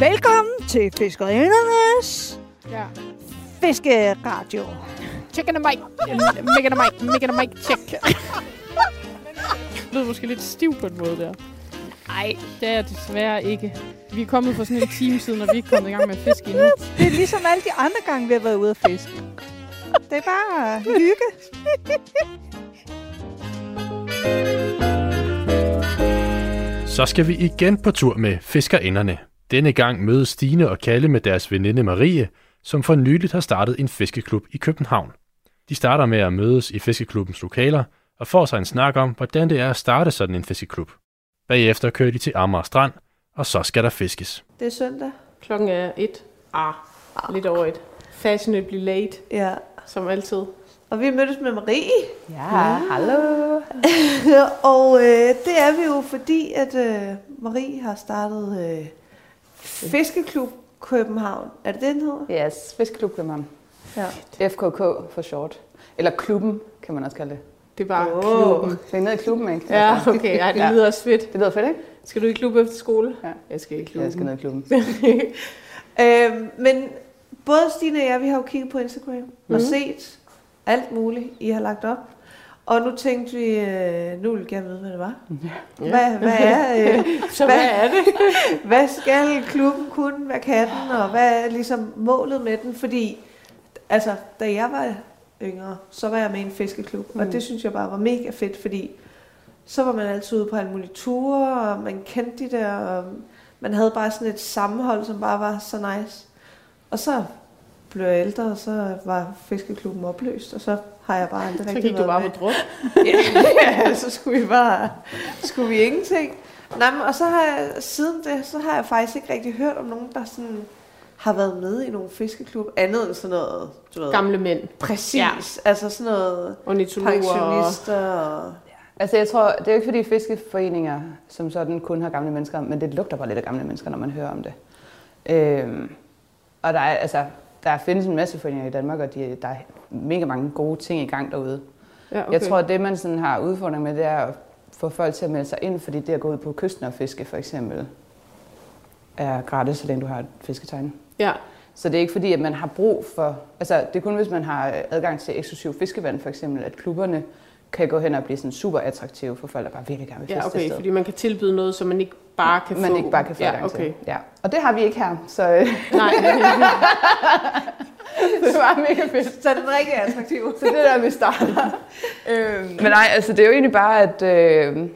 Velkommen til Fiskerindernes Ja. Fiskeradio. Chicken and mic. Mick and a mic. Mick and a mic. Check. Det lyder måske lidt stiv på en måde der. Nej, det er jeg desværre ikke. Vi er kommet for sådan en time siden, og vi er ikke kommet i gang med at fiske endnu. Det er ligesom alle de andre gange, vi har været ude at fiske. Det er bare hygge. Så skal vi igen på tur med fiskerinderne. Denne gang mødes Stine og Kalle med deres veninde Marie, som for nyligt har startet en fiskeklub i København. De starter med at mødes i fiskeklubbens lokaler og får sig en snak om, hvordan det er at starte sådan en fiskeklub. Bagefter kører de til Amager Strand, og så skal der fiskes. Det er søndag. Klokken er et. Ah, lidt over et. Fashionably late, Ja. som altid. Og vi mødtes med Marie. Ja, hallo. og øh, det er vi jo, fordi at øh, Marie har startet øh, Fiskeklub København. Er det det, den hedder? Yes, Fiskeklub København. Ja. FKK for short. Eller klubben, kan man også kalde det. Det er bare Åh. klubben. Det er nede i klubben, ikke? Ja, okay. Ej, det lyder også fedt. Det lyder fedt, ikke? Skal du i klub efter skole? Ja. Jeg skal i klubben. Jeg skal ned i klubben. Øh, men både Stine og jeg, vi har jo kigget på Instagram mm. og Mhm. set alt muligt, I har lagt op. Og nu tænkte vi, øh, nu vil vi gerne vide, hvad det var. Ja. Hvad, hvad er øh, Så Hvad- hvad er det? Hvad skal klubben kunne? Hvad kan den? Og hvad er ligesom målet med den? Fordi, altså, da jeg var yngre, så var jeg med i en fiskeklub. Mm. Og det synes jeg bare var mega fedt, fordi så var man altid ude på alle mulige ture, og man kendte de der, og man havde bare sådan et sammenhold, som bare var så nice. Og så blev jeg ældre, og så var fiskeklubben opløst, og så har jeg bare aldrig Så rigtig gik du bare med. på druk. ja, så skulle vi bare, skulle vi ingenting. Nej, men, og så har jeg, siden det, så har jeg faktisk ikke rigtig hørt om nogen, der sådan har været med i nogle fiskeklub, andet end sådan noget, du ved. Gamle mænd. Præcis, Ja. altså sådan noget pensionister og... Altså, jeg tror, det er jo ikke fordi fiskeforeninger som sådan kun har gamle mennesker, men det lugter bare lidt af gamle mennesker, når man hører om det. Øhm, og der er, altså, der findes en masse foreninger i Danmark, og de, der er mega mange gode ting i gang derude. Ja, Okay. Jeg tror, at det, man sådan har udfordring med, det er at få folk til at melde sig ind, fordi det at gå ud på kysten og fiske, for eksempel, er gratis, så længe du har et fisketegn. Ja. Så det er ikke fordi, at man har brug for... Altså, det er kun, hvis man har adgang til eksklusiv fiskevand, for eksempel, at klubberne kan gå hen og blive sådan super attraktive for folk, der bare virkelig gerne vil fiske Ja, okay, fordi man kan tilbyde noget, som man ikke bare kan man få. ikke bare kan få ja, adgang okay. til. Ja. Og det har vi ikke her, så Nej, det var mega fedt. Så er den rigtig attraktiv. Så det er der, vi starter. øhm. Men nej, altså det er jo egentlig bare, at øh,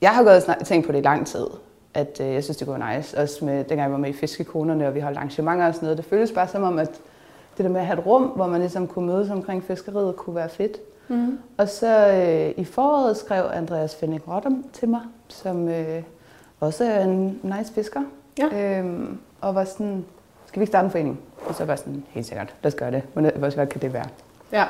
jeg har gået og tænkt på det i lang tid. At øh, jeg synes, det kunne være nice. Også med, dengang jeg var med i Fiskekonerne, og vi holdt arrangementer og sådan noget. Det føltes bare som om, at det der med at have et rum, hvor man ligesom kunne mødes omkring fiskeriet, kunne være fedt. mm. Og så øh, i foråret skrev Andreas Fennig Rotterdam til mig, som øh, også en nice fisker. Ja. Øhm, og var sådan, skal vi ikke starte en forening? Og så var jeg sådan, helt sikkert, lad os gøre det. Hvor, hvor svært kan det være? ja.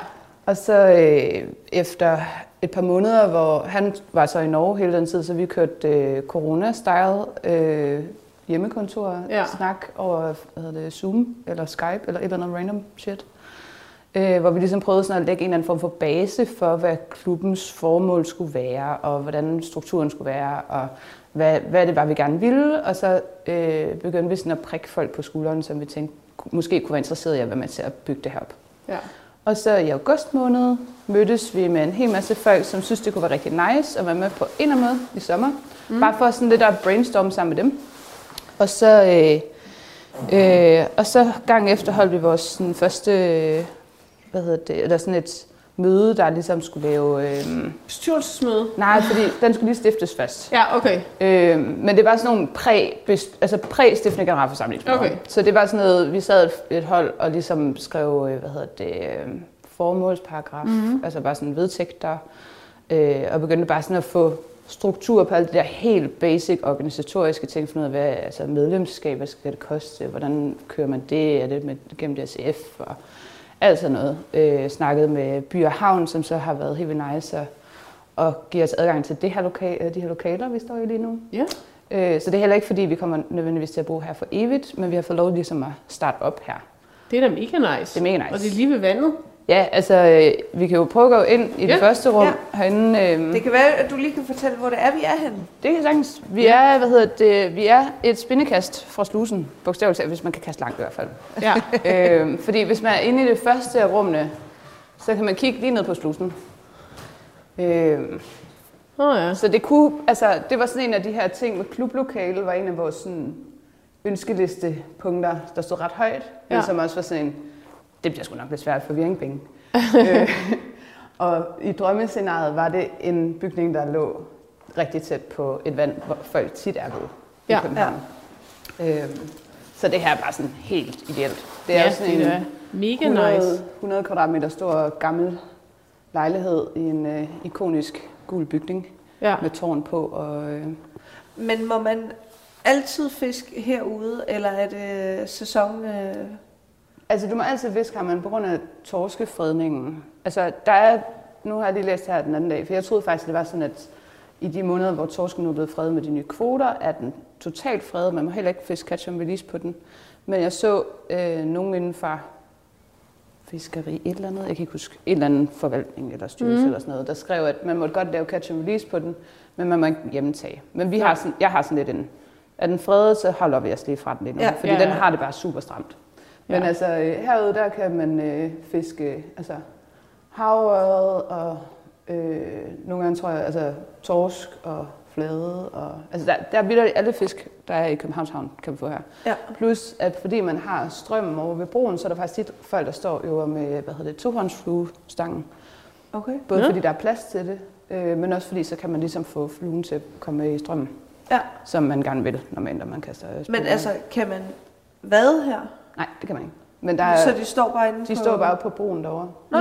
Og så øh, efter et par måneder, hvor han var så i Norge hele den tid, så vi kørte øh, corona-style øh, hjemmekontor, ja. snak over hvad hedder det, Zoom eller Skype eller et eller andet random shit. Øh, hvor vi ligesom prøvede sådan at lægge en eller anden form for base for, hvad klubbens formål skulle være, og hvordan strukturen skulle være, og hvad, hvad det var, vi gerne ville. Og så øh, begyndte vi sådan at prikke folk på skulderen, som vi tænkte måske kunne være interesseret i at være med til at bygge det her op. ja. Og så i august måned mødtes vi med en hel masse folk, som synes, det kunne være rigtig nice at være med på en måde i sommer. Mm. Bare for sådan lidt at brainstorme sammen med dem. Og så, øh, øh, og så gang efter holdt vi vores sådan, første, øh, hvad hedder det, eller sådan et møde, der ligesom skulle lave... Øh, Bestyrelsesmøde. nej, fordi den skulle lige stiftes først. Ja, okay. Øh, men det var sådan nogle præ, altså præ-stiftende generalforsamlingsmøder. Okay. Så det var sådan noget, vi sad et, et hold og ligesom skrev, øh, hvad hedder det, øh, formålsparagraf, mm-hmm. altså bare sådan vedtægter, øh, og begyndte bare sådan at få struktur på alt det der helt basic organisatoriske ting, for noget, hvad altså medlemskab, hvad skal det koste, hvordan kører man det, er det med, gennem DSF og alt sådan noget. Øh, snakket med By og Havn, som så har været helt nice og, og giver os adgang til det her loka- de her lokaler, vi står i lige nu. Ja. Øh, så det er heller ikke, fordi vi kommer nødvendigvis til at bo her for evigt, men vi har fået lov ligesom at starte op her. Det er da mega nice. Det er mega nice. Og det er lige ved vandet. Ja, altså, øh, vi kan jo prøve at gå ind i det Ja. første rum Ja. herinde. Øh, Det kan være, at du lige kan fortælle, hvor det er, vi er henne. Det kan sagtens. Vi er, hvad hedder det, vi er et spindekast fra slusen, bogstaveligt talt, hvis man kan kaste langt i hvert fald. Ja. øh, fordi hvis man er inde i det første af rummene, så kan man kigge lige ned på slusen. Øh, Åh ja. så det kunne, altså, det var sådan en af de her ting med klublokale, var en af vores sådan, ønskelistepunkter, der stod ret højt, ja. Ja. men som også var sådan en, det bliver sgu nok lidt svært for virringpenge. øh, og i drømmescenariet var det en bygning, der lå rigtig tæt på et vand, hvor folk tit er ved i Ja. København. Ja. Øhm, så det her er bare sådan helt ideelt. Det er ja, sådan det en er mega 100, nice. 100 kvadratmeter stor gammel lejlighed i en øh, ikonisk gul bygning Ja. med tårn på. Og, øh, Men må man altid fiske herude, eller er det sæson? Øh... altså du må altid fiske her, men på grund af torskefredningen. Altså der er, nu har jeg lige læst her den anden dag, for jeg troede faktisk, det var sådan, at i de måneder, hvor torsken nu er blevet fredet med de nye kvoter, er den totalt fredet. Man må heller ikke fiske catch and release på den. Men jeg så øh, nogen inden for fiskeri, et eller andet, jeg kan ikke huske, en eller anden forvaltning eller styrelse mm. eller sådan noget, der skrev, at man måtte godt lave catch and release på den, men man må ikke hjemtage. Men vi har sådan, jeg har sådan lidt en, er den fredet, så holder vi os lige fra den lidt nu, Ja. fordi Ja, den ja. har det bare super stramt. Men Ja. altså øh, herude, der kan man øh, fiske altså, havørred og øh, nogle gange tror jeg, altså torsk og flade. Og, altså der, der er vildt alle fisk, der er i Københavns Havn, kan vi få her. Ja. Plus, at fordi man har strømmen over ved broen, så er der faktisk tit folk, der står jo med, hvad hedder det, tohåndsfluestangen. Okay. Både Ja. fordi der er plads til det, øh, men også fordi så kan man ligesom få fluen til at komme med i strømmen. Ja. Som man gerne vil, normalt, når man kaster Men altså, kan man vade her? Nej, det kan man ikke. Men der er, Så de står bare inde de på... står bare på broen derovre. Nå,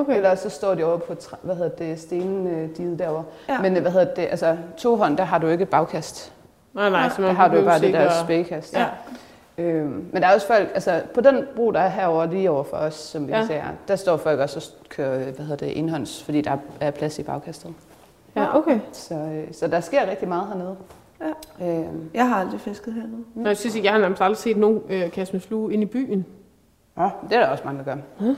okay. Eller så står de over på, hvad hedder det, stendiget derovre. Ja. Men øh, hvad hedder det, altså tohånd, der har du ikke bagkast. Nej, nej, så Der man har du jo bare det der spækast. Ja. Øhm, men der er også folk, altså på den bro, der er herover lige over for os, som vi Ja. ja. ser, der står folk også og kører, hvad hedder det, indhånds, fordi der er plads i bagkastet. Ja, okay. Så, øh, så der sker rigtig meget hernede. Ja. Øhm, Jeg har aldrig fisket hernede. Nå, jeg synes ikke, jeg har nærmest aldrig set nogen øh, kaste med flue ind i byen. ja, det er der også mange, der gør.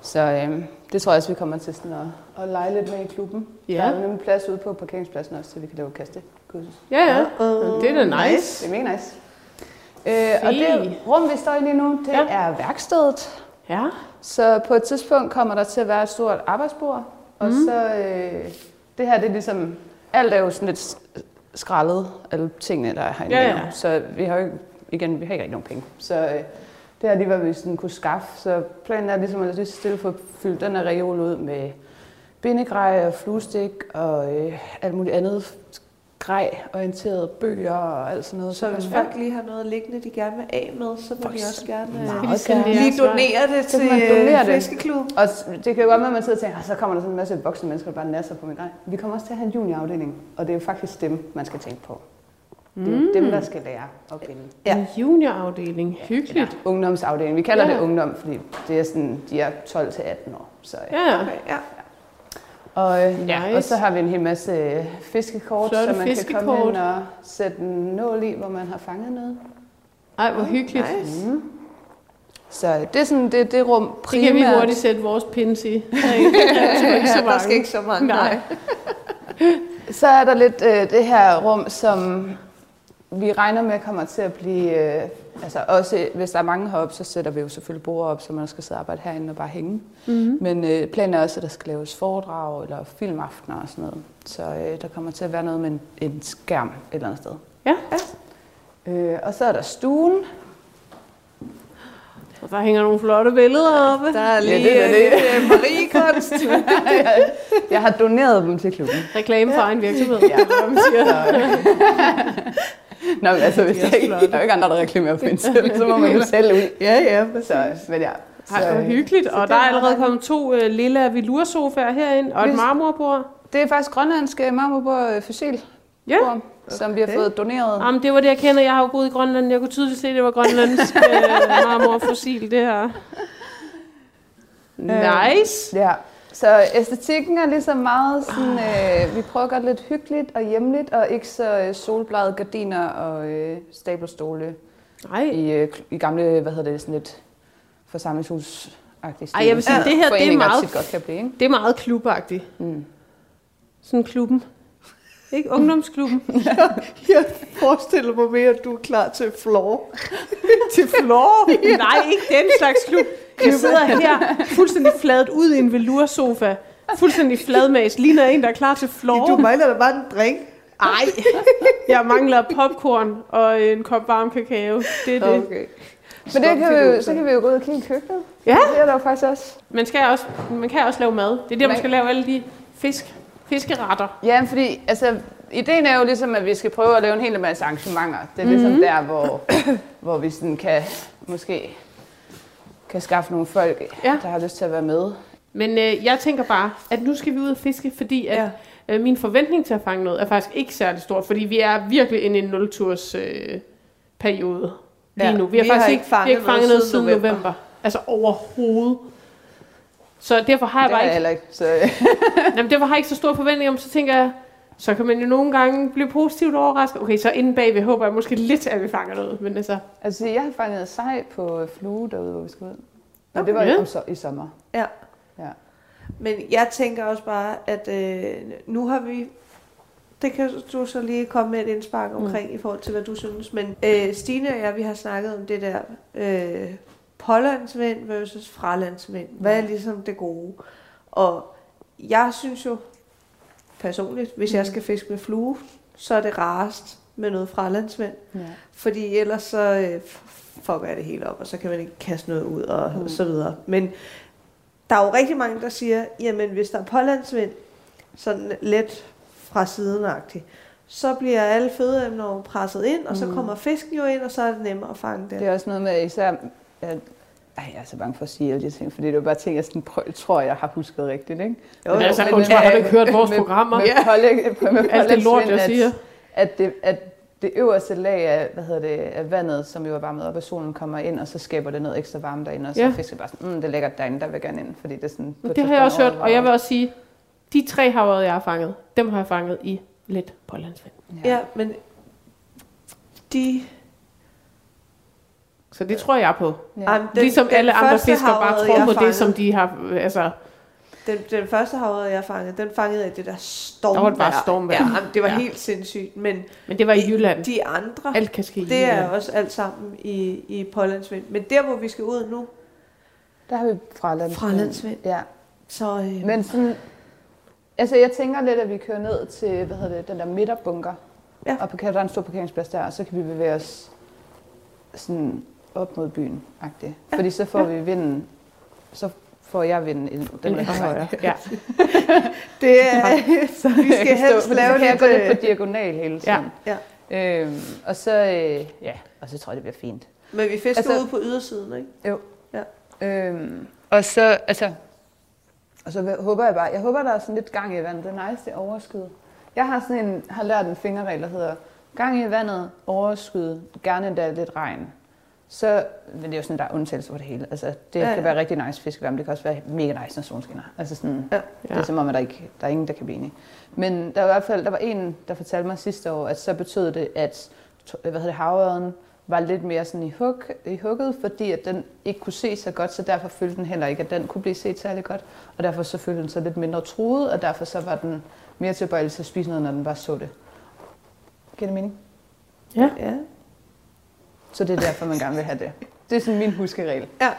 Så øhm, det tror jeg også, vi kommer til sådan at, at lege lidt med i klubben. Ja. Der er jo nemlig plads ude på parkeringspladsen også, så vi kan lave kastekursus. Ja, ja. Uh, Det er da nice. Det er mega nice. Øh, og det rum, vi står i lige nu, det Ja. er værkstedet. Ja. Så på et tidspunkt kommer der til at være et stort arbejdsbord. Og Mhm. så, øh, det her, det er ligesom, alt er jo sådan lidt skrællet, alle tingene, der er herinde. Ja, ja. nu. Så vi har jo ikke, igen, vi har ikke rigtig nogen penge. Så øh, det her lige, hvad vi sådan kunne skaffe. Så planen er ligesom at lige stille få fyldt den her reol ud med bindegrej og fluestik og øh, alt muligt andet grej-orienterede bøger og alt sådan noget. Så hvis folk lige har noget liggende, de gerne vil af med, så må de også gerne øh, sende det lige donere det Så til donere øh, det. fiskeklub. Og det kan jo godt være, at man sidder og tænker, "Ah, så kommer der sådan en masse voksne mennesker, der bare nasser på min grej. Vi kommer også til at have en juniorafdeling, og det er jo faktisk dem, man skal tænke på. Det er jo dem, der skal lære at binde. Ja. En juniorafdeling. Hyggeligt. Eller ungdomsafdeling. Vi kalder Ja. det ungdom, fordi det er sådan, de er 12 til 18 år. Så, ja. Ja, ja. Okay, ja. Og, øh, Nice. og så har vi en hel masse øh, fiskekort, Så så, det man kan komme fiskekort. hen og sætte en nål i, hvor man har fanget noget. Ej, hvor hyggeligt. Nice. Mm. Så det er sådan det, det rum Det primært. kan vi hurtigt sætte vores pins i. Der er ikke, der er ikke så Der mange. skal ikke så mange. Nej. Så er der lidt øh, det her rum, som vi regner med kommer til at blive... Øh, altså også, hvis der er mange heroppe, så sætter vi jo selvfølgelig bord op, så man skal sidde og arbejde herinde og bare hænge. Mm-hmm. Men øh, planen er også, at der skal laves foredrag eller filmaftener og sådan noget. Så øh, der kommer til at være noget med en, en skærm et eller andet sted. Ja. Øh, og så er der stuen. Og der hænger nogle flotte billeder oppe. Der er lige det er ja, det. det. Marie-kunst. Jeg har doneret dem til klubben. Reklame for egen virksomhed. Ja. hvad man siger. Så, Nå, men altså, hvis De er der, ikke, der er jo ikke andre, der reklamerer for en selv, så må man jo selv ud. ja, ja, præcis. Så, men ja. Ej, hvor hyggeligt. Og der er er allerede kommet to uh, lille velursofaer herind, og et marmorbord. Det er faktisk grønlandske marmorbord øh, fossil, Ja. bord, som vi har Okay. fået doneret. Jamen, det var det, jeg kender. Jeg har jo boet i Grønland. Jeg kunne tydeligt se, at det var grønlandsk uh, marmorfossil, det her. Nice. Ja. Så æstetikken er ligesom meget sådan, øh, vi prøver at gøre det lidt hyggeligt og hjemligt, og ikke så øh, solblade gardiner og øh, stablerstole Nej. i, øh, i gamle, hvad hedder det, sådan lidt forsamlingshus agtig Ej, jeg vil sige, det her, det er meget- godt kan blive, ikke? Det er meget klubagtigt. Mm. Sådan klubben. Ikke ungdomsklubben. Jeg forestiller mig mere, at du er klar til floor. til floor? Nej, ikke den slags klub. Jeg sidder her fuldstændig fladet ud i en veloursofa. Fuldstændig fladmast. Ligner en, der er klar til floor. Du mangler da bare en drink. Ej, jeg mangler popcorn og en kop varm kakao. Det er det. Okay. Men det kan vi jo, så kan vi jo gå ud og kigge i køkkenet. Ja. Det er der jo faktisk også. Man, skal også, man kan også lave mad. Det er der, man Man- skal lave alle de fisk, fiskeretter. Ja, fordi altså, ideen er jo ligesom, at vi skal prøve at lave en hel masse arrangementer. Det er ligesom Mhm. der, hvor, hvor vi sådan kan måske kan skaffe nogle folk, Ja. der har lyst til at være med. Men øh, jeg tænker bare, at nu skal vi ud og fiske, fordi at, Ja. øh, min forventning til at fange noget er faktisk ikke særlig stor, fordi vi er virkelig inde i en 0-turs øh, periode lige Ja, nu. Vi har vi har faktisk ikke ikke, vi har ikke fanget noget siden november. november. Altså overhovedet. Så derfor har jeg det bare ikke, heller ikke. Så, jamen, derfor har jeg ikke så stor forventning om, så tænker jeg, så kan man jo nogle gange blive positivt overrasket. Okay, så inden bagved håber jeg måske lidt, at vi fanger noget. Men altså, altså, jeg har fanget sej på flue derude, hvor vi skal ud. Og det var ja. jo så, i sommer. Ja. Ja. Men jeg tænker også bare, at øh, nu har vi... Det kan du så lige komme med et indspark omkring mm. i forhold til, hvad du synes. Men øh, Stine og jeg, vi har snakket om det der øh, pålandsvind versus fralandsvind. Hvad er ligesom det gode? Og jeg synes jo personligt, hvis jeg skal fiske med flue, så er det rarest med noget fralandsvind. Ja. Fordi ellers så øh, fucker jeg det hele op, og så kan man ikke kaste noget ud og, mm. og så videre. Men der er jo rigtig mange, der siger, jamen hvis der er pålandsvind, sådan lidt fra siden så bliver alle fødeemner presset ind, og så Mm. kommer fisken jo ind, og så er det nemmere at fange Det det. er også noget med især... Jeg, ej, jeg er så bange for at sige alle de ting, fordi det er jo bare ting, jeg sådan prøv, tror, jeg har husket rigtigt, ikke? Jo, Men altså, undskyld, har du ikke hørt vores med, programmer? Med, pålæg, med alt det lort, jeg siger. At, at, det, at det øverste lag af, hvad hedder det, af vandet, som jo er varmet op af solen, kommer ind, og så skaber det noget ekstra varme derinde, og så Ja. ja. fisker bare sådan, mm, det er lækkert derinde, der vil jeg gerne ind, fordi det er sådan... Det har jeg også hørt, og jeg vil også sige, de tre havørred, jeg har fanget, dem har jeg fanget i lidt pålandsvind. Ja, men de... Så det tror jeg på. Ja. Jamen, Den, ligesom alle andre fiskere bare tror på det, som de har... Altså, Den, den første havørred, jeg fangede, den fangede jeg i det der stormvejr. Der var det bare stormvejr. Ja, jamen, det var Ja. helt sindssygt, men men det var i Jylland. de andre, Alt kan ske i det er Jylland. også alt sammen i, i pålandsvind. Men der, hvor vi skal ud nu, Der har vi fralandsvind. Fralandsvind. Ja, så... Øh, men sådan... Altså, jeg tænker lidt, at vi kører ned til, hvad hedder det, den der midterbunker. Ja. Og på, der er en stor parkeringsplads der, og så kan vi bevæge os sådan op mod byen -agtigt. Ja. Fordi så får vi vinden, så får jeg vinden i den er vej. højere. Ja. det er, Så Vi skal helst stå, lave så kan jeg gå lidt øh, på diagonal hele tiden. Ja. Øhm, og så, øh, ja, og så tror jeg, det bliver fint. men vi fisker Altså- ude på ydersiden, ikke? Øhm, og så, altså, og så håber jeg bare, jeg håber, der er sådan lidt gang i vandet. Det er nice, det er overskud. Jeg har sådan en, har lært en fingerregel, der hedder, gang i vandet, overskud, gerne endda lidt regn. Så, men det er jo sådan, der er undtagelse for det hele. Altså, det Ja, ja, kan være rigtig nice fiskeværme, det kan også være mega nice, når solen skinner. Altså sådan, Ja. ja. det er som om, at der, ikke, der er ingen, der kan blive enige. Men der var i hvert fald, der var en, der fortalte mig sidste år, at så betød det, at to- hvad hedder det, havørden var lidt mere sådan i, hug, i hugget, fordi at den ikke kunne se så godt, så derfor følte den heller ikke, at den kunne blive set særlig godt. Og derfor så følte den sig lidt mindre truet, og derfor så var den mere tilbøjelig til at spise noget, når den bare så det. Giver det mening? Ja. Ja. Så det er derfor, man gerne vil have det. Det er sådan min huskeregel. ja.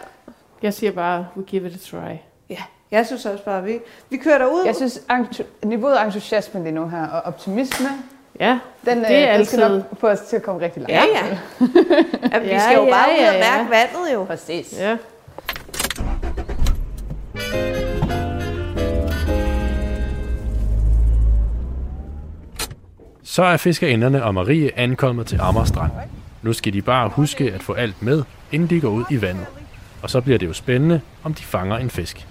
Jeg siger bare, we give it a try. Jeg synes også bare, vi, vi kører derud. Jeg synes, niveauet af entusiasme lige nu her, og optimisme, Ja, den, Det er øh, den skal nok få os til at komme rigtig langt. Ja, ja. Jamen, vi Ja, skal jo ja, bare ud ja, og ja. mærke vandet jo. Præcis. ja. Så er fiskerinderne og Marie ankommet til Amager Strand. Nu skal de bare huske at få alt med, inden de går ud i vandet. Og så bliver det jo spændende, om de fanger en fisk.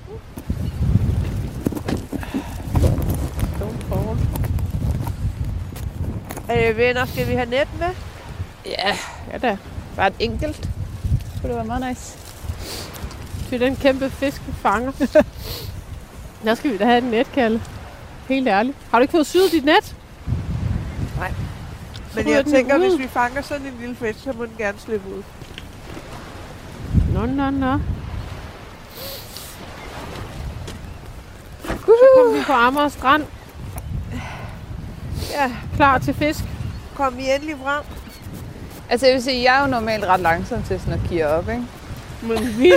Øh, venner, skal vi have net med? Ja, Ja da. bare et enkelt. Det kunne det være meget nice. Til den kæmpe fisk, vi fanger. Der skal vi da have et net, Kalle. Helt ærligt. Har du ikke fået syet dit net? Men jeg tænker, hvis vi fanger sådan en lille fisk, så må den gerne slippe ud. Nå, nå, nå. Så kom vi på Amager Strand. Ja, Klar til fisk. kom vi endelig frem. Altså jeg vil sige, jeg er jo normalt ret langsom til sådan at kigge op, ikke? Men vi,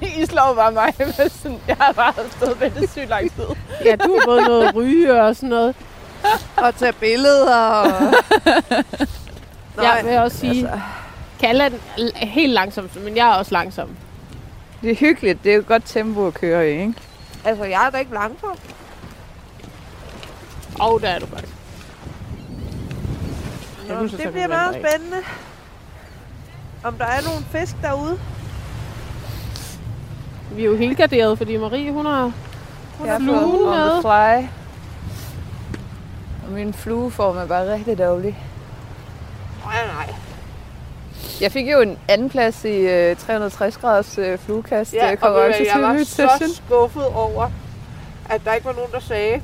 Men I slår bare mig med sådan, jeg har bare stået med det sygt lang tid. ja, du har både noget ryge og sådan noget. Og tage billeder. Og... Jeg vil også sige, altså. Kalle er den- helt langsom, men jeg er også langsom. Det er hyggeligt, det er jo et godt tempo at køre i, ikke? altså, jeg er da ikke langsom. Og der er du faktisk. Nå, det bliver meget spændende. Om der er nogle fisk derude. Vi er jo helt garderet, fordi Marie, hun har... Jeg har flue fået on med. the fly. Og min flueform er bare rigtig dårlig. Nej, nej. Jeg fik jo en anden plads i øh, 360 graders øh, fluekast Ja, og konkurrence hvad, jeg var til så skuffet over, at der ikke var nogen, der sagde,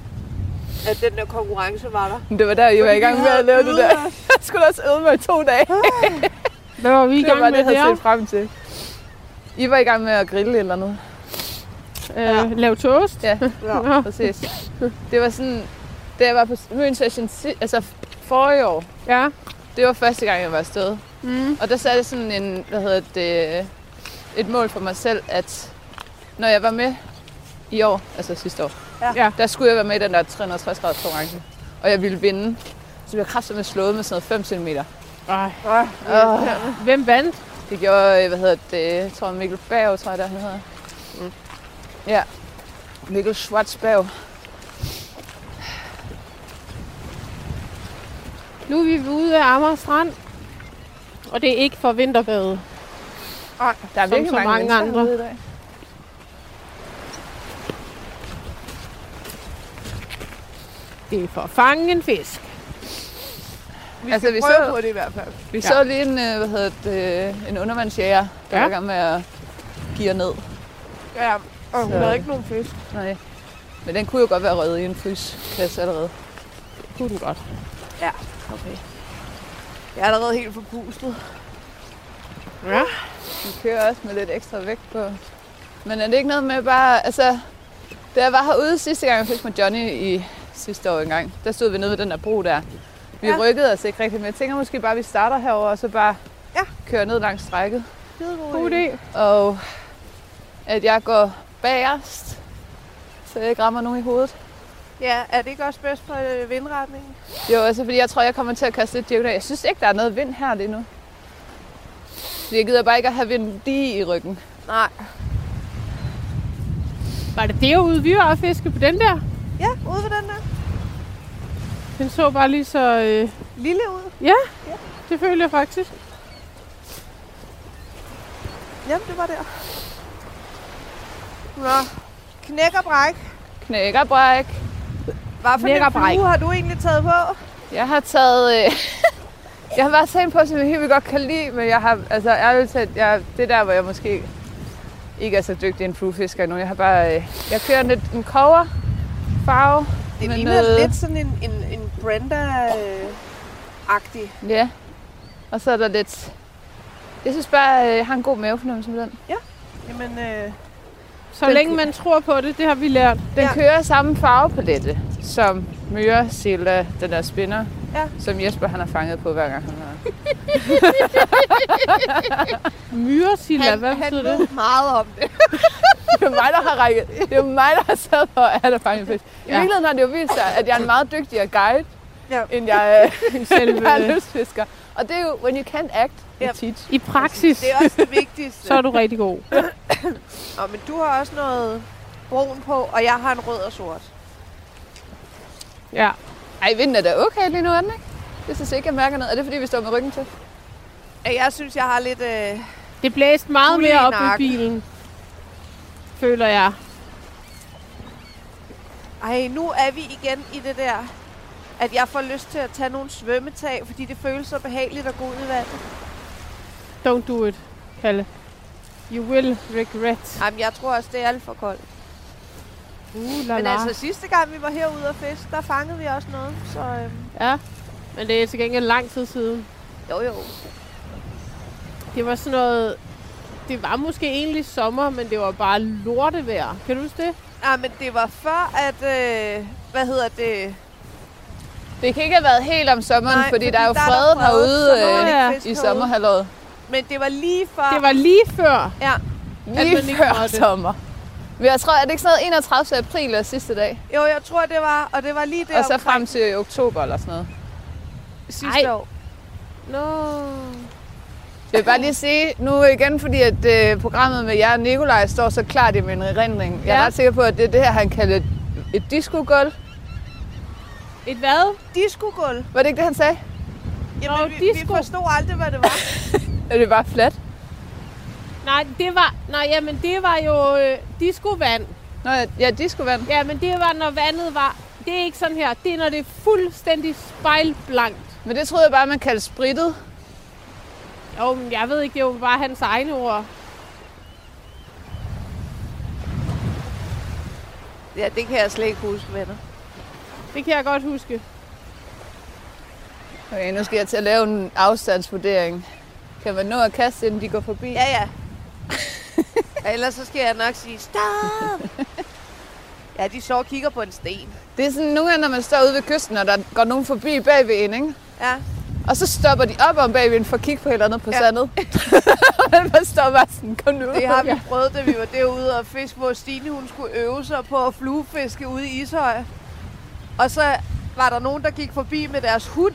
at den der konkurrence var der. Men Det var der, I var i gang med at lave det der. Jeg skulle også øve mig i to dage. Hvad var vi i Det var gang med det, jeg havde set frem til. I var i gang med at grille eller andet. Øh, lave toast? Ja, Ja. Præcis. Det var sådan, da jeg var på Møn Session, si- altså forrige år, Ja. det var første gang, jeg var afsted. Mm. Og der satte jeg sådan en, hvad hedder det, et mål for mig selv, at når jeg var med i år, altså sidste år, Ja. Der skulle jeg være med i den der 360 graders konkurrence. Og jeg ville vinde. Så jeg kraftigt med slået med sådan noget 5 cm. Ej. Oh, Hvem vandt? det gjorde, øh, hvad hedder det, jeg tror Mikkel Berg, tror jeg, der han hedder. Mm. Ja, Mikkel Schwarzberg. Nu er vi ude af Amager Strand. Og det er ikke for vinterbadet. Der er Som virkelig så mange, mange mennesker andre. i dag. Det er for at fange en fisk. Vi Altså, vi så- på det i hvert fald. Vi Ja. så lige en, øh, hvad hedder det, en undervandsjæger, der Ja. var i gang med at gear ned. Ja, og hun Så- havde ikke nogen fisk. Nej. Men den kunne jo godt være røget i en fryskasse allerede. Kunne den godt. Okay. Jeg er allerede helt forpustet. Ja. Vi kører også med lidt ekstra vægt på. Men er det ikke noget med bare, altså... Da jeg var herude sidste gang, jeg fik med Johnny i sidste år engang, der stod vi nede ved den der bro der. Vi Ja. ja. rykkede os ikke rigtigt, men jeg tænker måske bare, at vi starter herover og så bare Ja. kører ned langs strækket. God idé. Og at jeg går bagerst, så jeg ikke rammer nogen i hovedet. Ja, er det ikke også bedst øh, vindretningen? Jo, altså fordi jeg tror, jeg kommer til at kaste lidt diagonal. Jeg synes ikke, der er noget vind her lige nu. Fordi Jeg gider bare ikke at have vind lige i ryggen. Nej. Var det derude, vi var at fiske på den der? Ja, ude ved den der. Den så bare lige så... Øh, Lille ud. det følte jeg faktisk. Jamen, det var der. Nå, knæk og bræk. Knækker bræk. Hvad for en flue har du egentlig taget på? Jeg har taget... Øh, jeg har været sådan på, som jeg helt godt kan lide, men jeg har, altså ærligt talt, jeg, det er der, hvor jeg måske ikke er så dygtig en fluefisker endnu. Jeg har bare, øh, jeg kører lidt en cover farve. Det ligner noget- lidt sådan en, en, en Brenda-agtig. Ja. Og så er der lidt... Jeg synes bare, øh, jeg har en god mavefornemmelse med den. Jamen, øh, Så Den- længe man tror på det, det har vi lært. Den Ja. kører samme farvepalette som Myre Silla, den der spinner, Ja. som Jesper han har fanget på hver gang han har. Myresilla, hvad han betyder ved det? meget om det. Det er mig, der har rækket. Det er mig, der har sat for, at han har fanget fisk. I Ja. virkeligheden har det jo vist sig, at jeg er en meget dygtigere guide, Ja. end jeg, øh, Selve- end jeg er lystfisker. Og det er jo, when you can't act, you Ja. teach. I praksis, Det er også det vigtigste. så er du rigtig god. Nå, men du har også noget brun på, og jeg har en rød og sort. Ja. Ej, vinden er da okay lige nu, er den ikke? Jeg synes ikke, jeg mærker noget. Er det, fordi vi står med ryggen til? Ja, Jeg synes, jeg har lidt... Øh... Det blæste meget mere op i bilen, føler jeg. Ej, nu er vi igen i det der, at jeg får lyst til at tage nogle svømmetag, fordi det føles så behageligt at gå ud i vandet. Don't do it, Kalle. You will regret. Jamen, jeg tror også, det er alt for koldt. Uh, la, Men la. altså, sidste gang vi var herude og fisk, der fangede vi også noget. Så øhm, Ja, men det er til gengæld lang tid siden. jo jo. Det var sådan noget... Det var måske egentlig sommer, men det var bare lortevejr. Kan du huske det? Nej, men det var før, at... Øh, hvad hedder det? Det kan ikke have været helt om sommeren, Nej, fordi, fordi der er jo der er der herude man øh, i sommerhalvåret. Men det var lige før... Det var lige før. Ja, Lige før sommer. Men jeg tror, er det ikke sådan noget 31. april er sidste dag? jo, jeg tror, det var... Og det var lige der Og så frem til oktober eller sådan noget. sidste Ej. år. Nå. Jeg vil bare lige sige nu igen, fordi at øh, programmet med jer og Nikolaj står så klart i min erindring. Jeg er Ja. ret sikker på, at det er det her, han kalder et, et disco-gulv. Et hvad? Disco-gulv. Var det ikke det, han sagde? Jamen, Nå, vi, vi disco. forstod aldrig, hvad det var. Er det bare fladt? Nej, det var, nej, jamen, det var jo øh, discovand. Nå ja, disco-vand. Ja, men det var, når vandet var... Det er ikke sådan her. Det er, når det er fuldstændig spejlblankt. Men det troede jeg bare, man kaldte spritet. Jo, men jeg ved ikke, det er jo bare hans egne ord. Ja, det kan jeg slet ikke huske, venner. Det kan jeg godt huske. Okay, nu skal jeg til at lave en afstandsvurdering. Kan man nå at kaste, inden de går forbi? Ja, ja. ellers så skal jeg nok sige, stop! ja, de så og kigger på en sten. Det er sådan nogle gange, når man står ude ved kysten, og der går nogen forbi bagved en, ikke? Ja, Og så stopper de op om bagved en for at kigge på et eller andet på Ja. ja. sandet. og man står bare sådan, kom nu. det har vi prøvet, da vi var derude og fiske, hvor Stine hun skulle øve sig på at fluefiske ude i Ishøj. Og så var der nogen, der gik forbi med deres hund.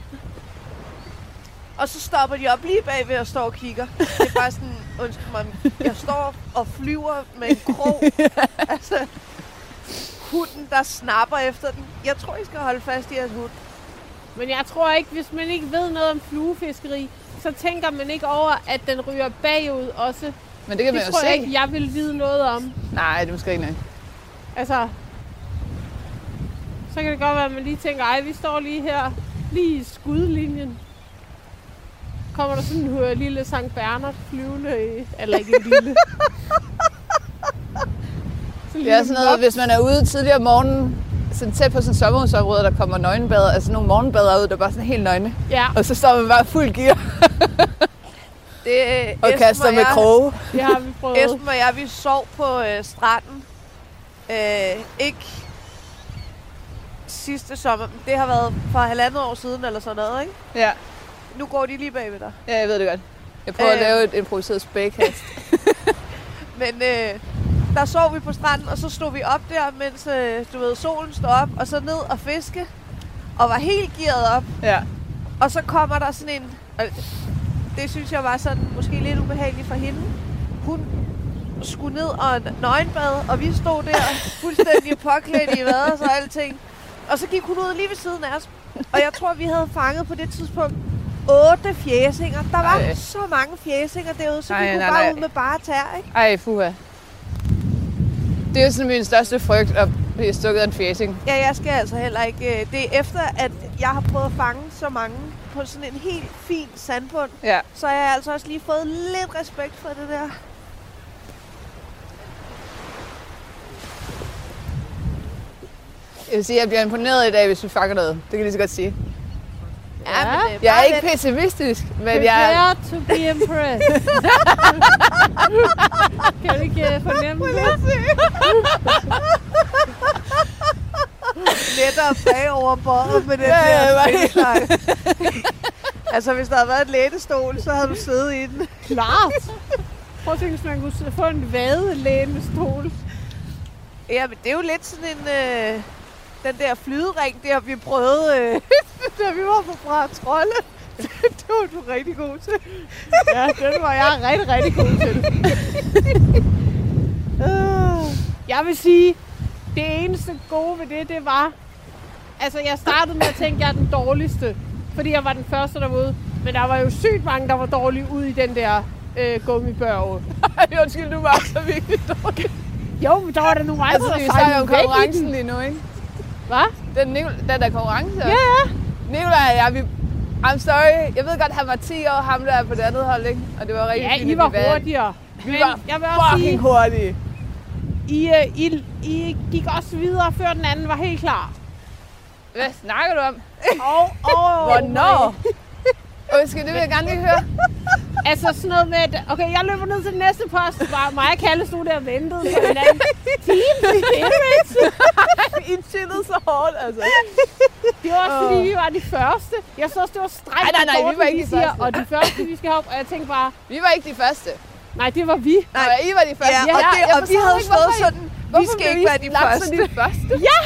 Og så stopper de op lige bagved og står og kigger. Det er bare sådan, undskyld mig, jeg står og flyver med en krog. altså, hunden, der snapper efter den. Jeg tror, I skal holde fast i jeres hund. Men jeg tror ikke, hvis man ikke ved noget om fluefiskeri, så tænker man ikke over, at den ryger bagud også. Men det kan man Det jo tror se. jeg ikke, jeg vil vide noget om. Nej, det er måske ikke noget. Altså, så kan det godt være, at man lige tænker, ej, vi står lige her, lige i skudlinjen. Kommer der sådan en øh, lille Sankt Bernard flyvende i, eller ikke en lille. Sådan Det er sådan noget, hvis man er ude tidligere om morgenen, sådan tæt på sådan et sommerhusområde, der kommer nøgenbader, altså nogle morgenbader ud, der er bare sådan helt nøgne. Ja, Og så står man bare fuld gear Det, og Esben kaster med jeg- kroge. det har vi prøvet. Esben og jeg, vi sov på øh, stranden. Øh, ikke sidste sommer, det har været for halvandet år siden eller sådan noget, ikke? Ja. Nu går de lige bagved dig. ja, jeg ved det godt. Jeg prøver øh. Øh. at lave et improviseret spækhast. Men øh, der sov vi på stranden, og så stod vi op der, mens øh, du ved, solen stod op, og så ned og fiske, og var helt gearet op. ja. Og så kommer der sådan en, og det synes jeg var sådan måske lidt ubehageligt for hende. Hun skulle ned og nøgenbad, og vi stod der fuldstændig påklædt i vaders og alting. Og så gik hun ud lige ved siden af os. Og jeg tror, vi havde fanget på det tidspunkt otte fjæsinger. Der var Ej. så mange fjæsinger derude, så Nej, vi kunne nej, bare nej. ud med bare tær, ikke? Ej, fuha. Det er jo sådan min største frygt at blive stukket af en fjæsing. Ja, jeg skal altså heller ikke... øh, Det er efter, at jeg har prøvet at fange så mange på sådan en helt fin sandbund, Ja. så har jeg altså også lige fået lidt respekt for det der. Jeg vil sige, at jeg bliver imponeret i dag, hvis vi fanger noget. Det kan jeg lige så godt sige. Ja. men, øh, Jeg er ikke lidt- pessimistisk, men jeg er... Prepare to be impressed. kan du ikke uh, fornemme det? lettere bagover båret med den Ja, ja, der ja. altså, hvis der havde været en lænestol, så havde du siddet i den. Klart. Prøv at tænke, hvis man kunne få en vadelænestol. Ja, men det er jo lidt sådan en... Øh, den der flydering der, vi prøvede, øh, da vi var på fra Trolle. det var du rigtig god til. Ja, den var jeg rigtig, rigtig god til. Øh. Jeg vil sige, det eneste gode ved det, det var... Altså, jeg startede med at tænke, at jeg er den dårligste. Fordi jeg var den første derude. Men der var jo sygt mange, der var dårlige ude i den der øh, gummibørge. Undskyld, du var så virkelig dårlig. Jo, men der var der nogle andre, Altså, der sejlede i konkurrencen lige nu, ikke? Hvad? Den, den der konkurrence. Ja, ja. Nikolaj og jeg, vi... I'm sorry. Jeg ved godt, han var 10 år, ham der er på det andet hold, ikke? Og det var rigtig Ja, fint, I var vi hurtigere. Vi Men var jeg vil også sige, fucking hurtige. I, øh, I, I gik også videre, før den anden var helt klar. Hvad snakker du om? Og, og, Hvornår? Undskyld, det vil jeg gerne lige høre. Altså sådan noget med, at okay, jeg løber ned til den næste post. Bare mig og Kalle stod der og ventede på hinanden. Team, image. I chillede så hårdt, altså. Det var også fordi, vi var de første. Jeg så, det var strengt, Nej, nej, nej, vi var ikke de første. Og de første, vi skal hoppe. Og jeg tænkte bare, Vi var ikke de første. nej, det var vi. Nej, I var de første. Ja, og, det, og vi havde stået sådan, vi skal ikke være de første. de første. Ja!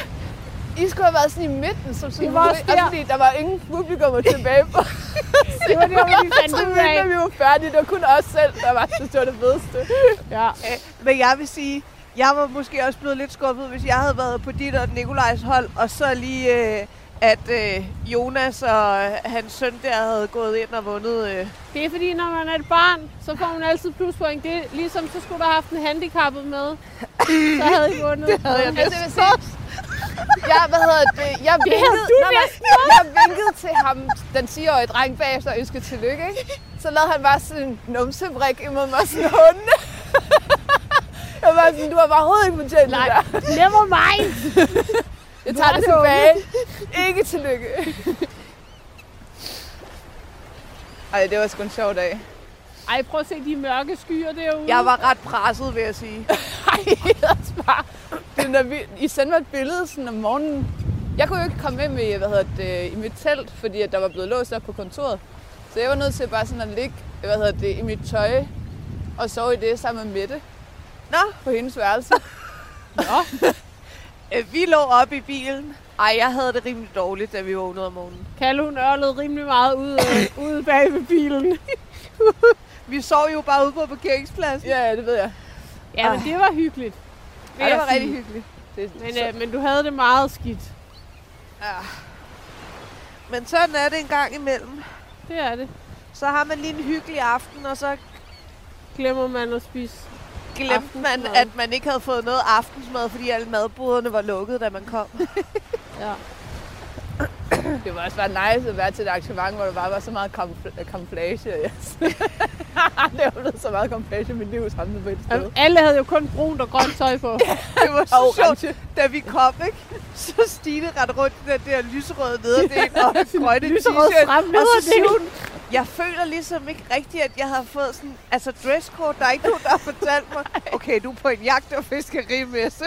I skulle have været sådan i midten, som sådan Det var også der. fordi der var ingen publikum tilbage på. Det var det, hvor vi fandt ud af. vi var færdige. Det var kun os selv, der var synes, det var det fedeste. Ja. Øh, Men jeg vil sige, jeg var måske også blevet lidt skuffet, hvis jeg havde været på dit og Nikolajs hold, og så lige, øh, at øh, Jonas og øh, hans søn der havde gået ind og vundet. Øh. Det er fordi, når man er et barn, så får man altid pluspoint. Det er ligesom, så skulle du have haft en handicappet med. Så havde I vundet. Det havde jeg Altså, jeg jeg, hvad hedder det, jeg vinkede, du Nå, men, jeg vinkede til ham, den 10-årige dreng bagefter, og ønskede tillykke, ikke? Så lavede han bare sådan en numsebrik imod mig, sådan en hunde. Jeg var sådan, du har bare overhovedet ikke fortjent Nej, det der. never mind. Jeg tager er det tilbage. Ikke tillykke. Ej, det var sgu en sjov dag. Ej, prøv at se de mørke skyer derude. Jeg var ret presset, vil jeg sige. Ej, også bare. Er, når vi, I sendte mig et billede sådan om morgenen. Jeg kunne jo ikke komme med med, hvad hedder det, i mit telt, fordi at der var blevet låst op på kontoret. Så jeg var nødt til bare sådan at ligge hvad hedder det, i mit tøj og sove i det sammen med Mette Nå, på hendes værelse. øh, vi lå oppe i bilen. Ej, jeg havde det rimelig dårligt, da vi vågnede om morgenen. Kalle, hun ørlede rimelig meget ude, øh, ude bag ved bilen. Vi sov jo bare ude på parkeringspladsen. Ja, ja, det ved jeg. Ja, men det var hyggeligt. Ja, det var sige. rigtig hyggeligt. Det, Men, øh, men du havde det meget skidt. Ja. Men sådan er det en gang imellem. Det er det. Så har man lige en hyggelig aften, og så Glemmer man at spise. glemte man, at man ikke havde fået noget aftensmad, fordi alle madboderne var lukket, da man kom. Ja. det var også bare nice at være til et arrangement, hvor der bare var så meget kamufl- camouflage. Yes. det var blevet så meget camouflage i mit liv samlet på et sted. Alle havde jo kun brunt og grønt tøj på. Det var Og så sjovt, da vi kom, ikke? Så Stine rendte rundt i den der lyserøde nederdel og grønne t-shirt. frem Og så hun, jeg føler ligesom ikke rigtigt, at jeg havde fået sådan, altså dresscode, der er ikke nogen, der har fortalt mig, okay, du er på en jagt- og fiskerimesse.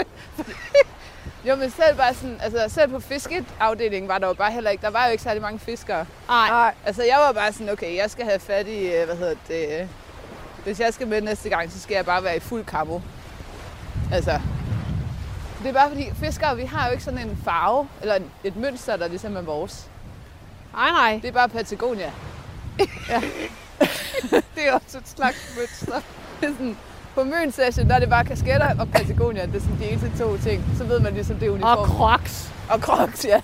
Jo, men selv bare sådan, altså selv på fiskeafdelingen var der jo bare heller ikke, der var jo ikke særlig mange fiskere. Nej. Altså jeg var bare sådan, okay, jeg skal have fat i, øh, hvad hedder det, øh, hvis jeg skal med næste gang, så skal jeg bare være i fuld kamo. Altså, det er bare fordi, fiskere, vi har jo ikke sådan en farve, eller et- mønster, der ligesom er vores. Nej, nej. Det er bare Patagonia. Det er også et slags mønster. Det er sådan, på Møn Session, der er det bare kasketter og Patagonia. Det er sådan de eneste to ting. Så ved man ligesom, det er uniform. Og crocs. og Crocs, ja.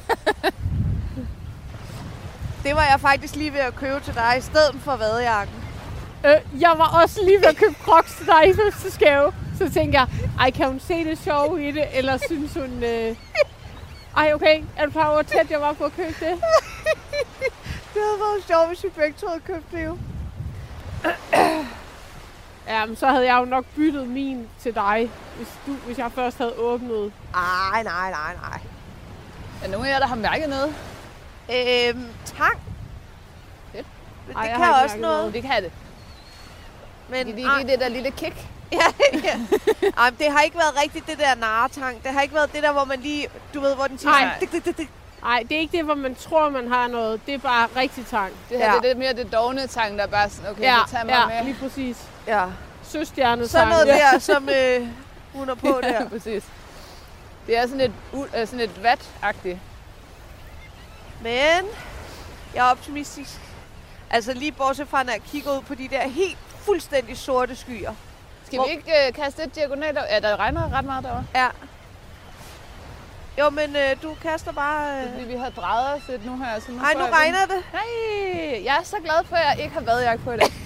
Det var jeg faktisk lige ved at købe til dig, i stedet for vadejakken. Øh, jeg var også lige ved at købe crocs til dig i fødselsdagsgave. Så tænkte jeg, ej, kan hun se det sjove i det, eller synes hun... Øh... Ej, okay, er du klar over, tæt jeg var på at købe det? Det havde været sjovt, hvis vi begge to havde købt det jo. Ja, men så havde jeg jo nok byttet min til dig, hvis, du, hvis jeg først havde åbnet. Ej, nej, nej, nej. Er nogen af jer, der har mærket noget? Øhm, tang. Fedt. Det, Ej, det kan også mærket noget. Det kan det. Men, Det er lige det der lille kick. ja, ja. Ej, det har ikke været rigtigt det der naretang. Det har ikke været det der, hvor man lige, du ved, hvor den siger Nej. dik, dik, dik, dik. Nej, det er ikke det, hvor man tror, man har noget. Det er bare rigtig tang. Det her Ja. det er mere det dogne tang, der er bare sådan, okay, ja, så tag mig ja, med. lige præcis. Ja. Søstjerne Sådan noget der, som øh, hun er på Ja, der. præcis. Det er sådan et, u- øh, sådan et vat-agtigt. Men jeg er optimistisk. Altså lige bortset fra, når jeg kigger ud på de der helt fuldstændig sorte skyer. Skal Hvor- vi ikke øh, kaste et diagonalt? Ja, der regner ret meget derovre. Ja. Jo, men øh, du kaster bare... Det er, Øh... fordi vi har drejet os lidt nu her. Så nu Ej, nu jeg regner det. Nej, jeg er så glad for, at jeg ikke har badejakke på i dag.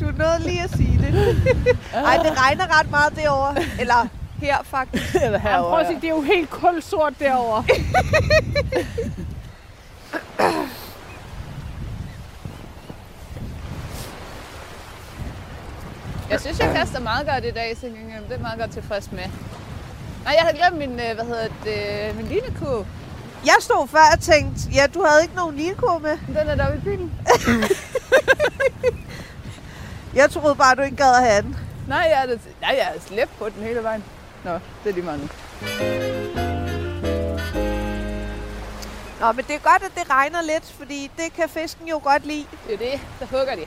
Du nåede lige at sige det. Ej, det regner ret meget derovre. Eller her faktisk. Eller Jamen, prøv at se, det er jo helt kulsort derovre. Jeg synes, jeg kaster meget godt i dag, så det er jeg meget godt tilfreds med. Nej, jeg havde glemt min, øh, hvad hedder det, min linekurv. Jeg stod før og tænkte, ja, du havde ikke nogen Nico med. Den er deroppe i bilen. Jeg troede bare, du ikke gad at have den. Nej, jeg er, nej, jeg er slæbt på den hele vejen. Nå, det er lige meget nu. Nå, men det er godt, at det regner lidt, fordi det kan fisken jo godt lide. Det er det, der hugger de.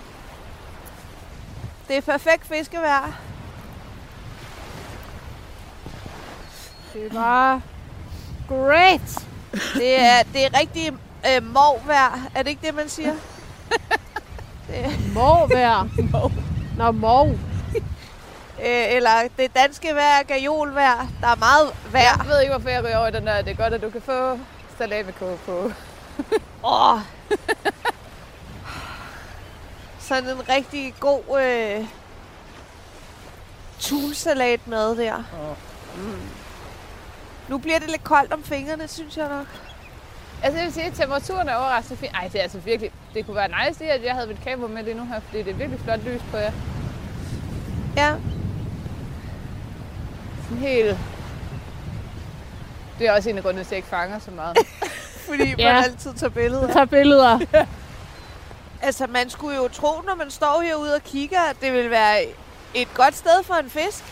Det er perfekt fiskevejr. Det er bare great. Det er, det er rigtig øh, morvejr. Er det ikke det, man siger? Må være. Nå, mov. Øh, eller det danske vejr, gajolvejr. Der er meget vejr. Jeg ved ikke, hvorfor jeg ryger over i den der. Det er godt, at du kan få salamikål på. Åh. Sådan en rigtig god øh, tulsalat med der. Mm. Nu bliver det lidt koldt om fingrene, synes jeg nok. Altså jeg vil sige, at temperaturen er overraskende fin. Ej, det er altså virkelig... Det kunne være nice, at jeg havde mit kamera med lige nu her, fordi det er virkelig flot lys på jer. Ja, Sådan helt... Det er også en af grundene til, at jeg ikke fanger så meget. fordi man Ja. altid tager billeder. Tager billeder. Altså, man skulle jo tro, når man står herude og kigger, at det vil være et godt sted for en fisk.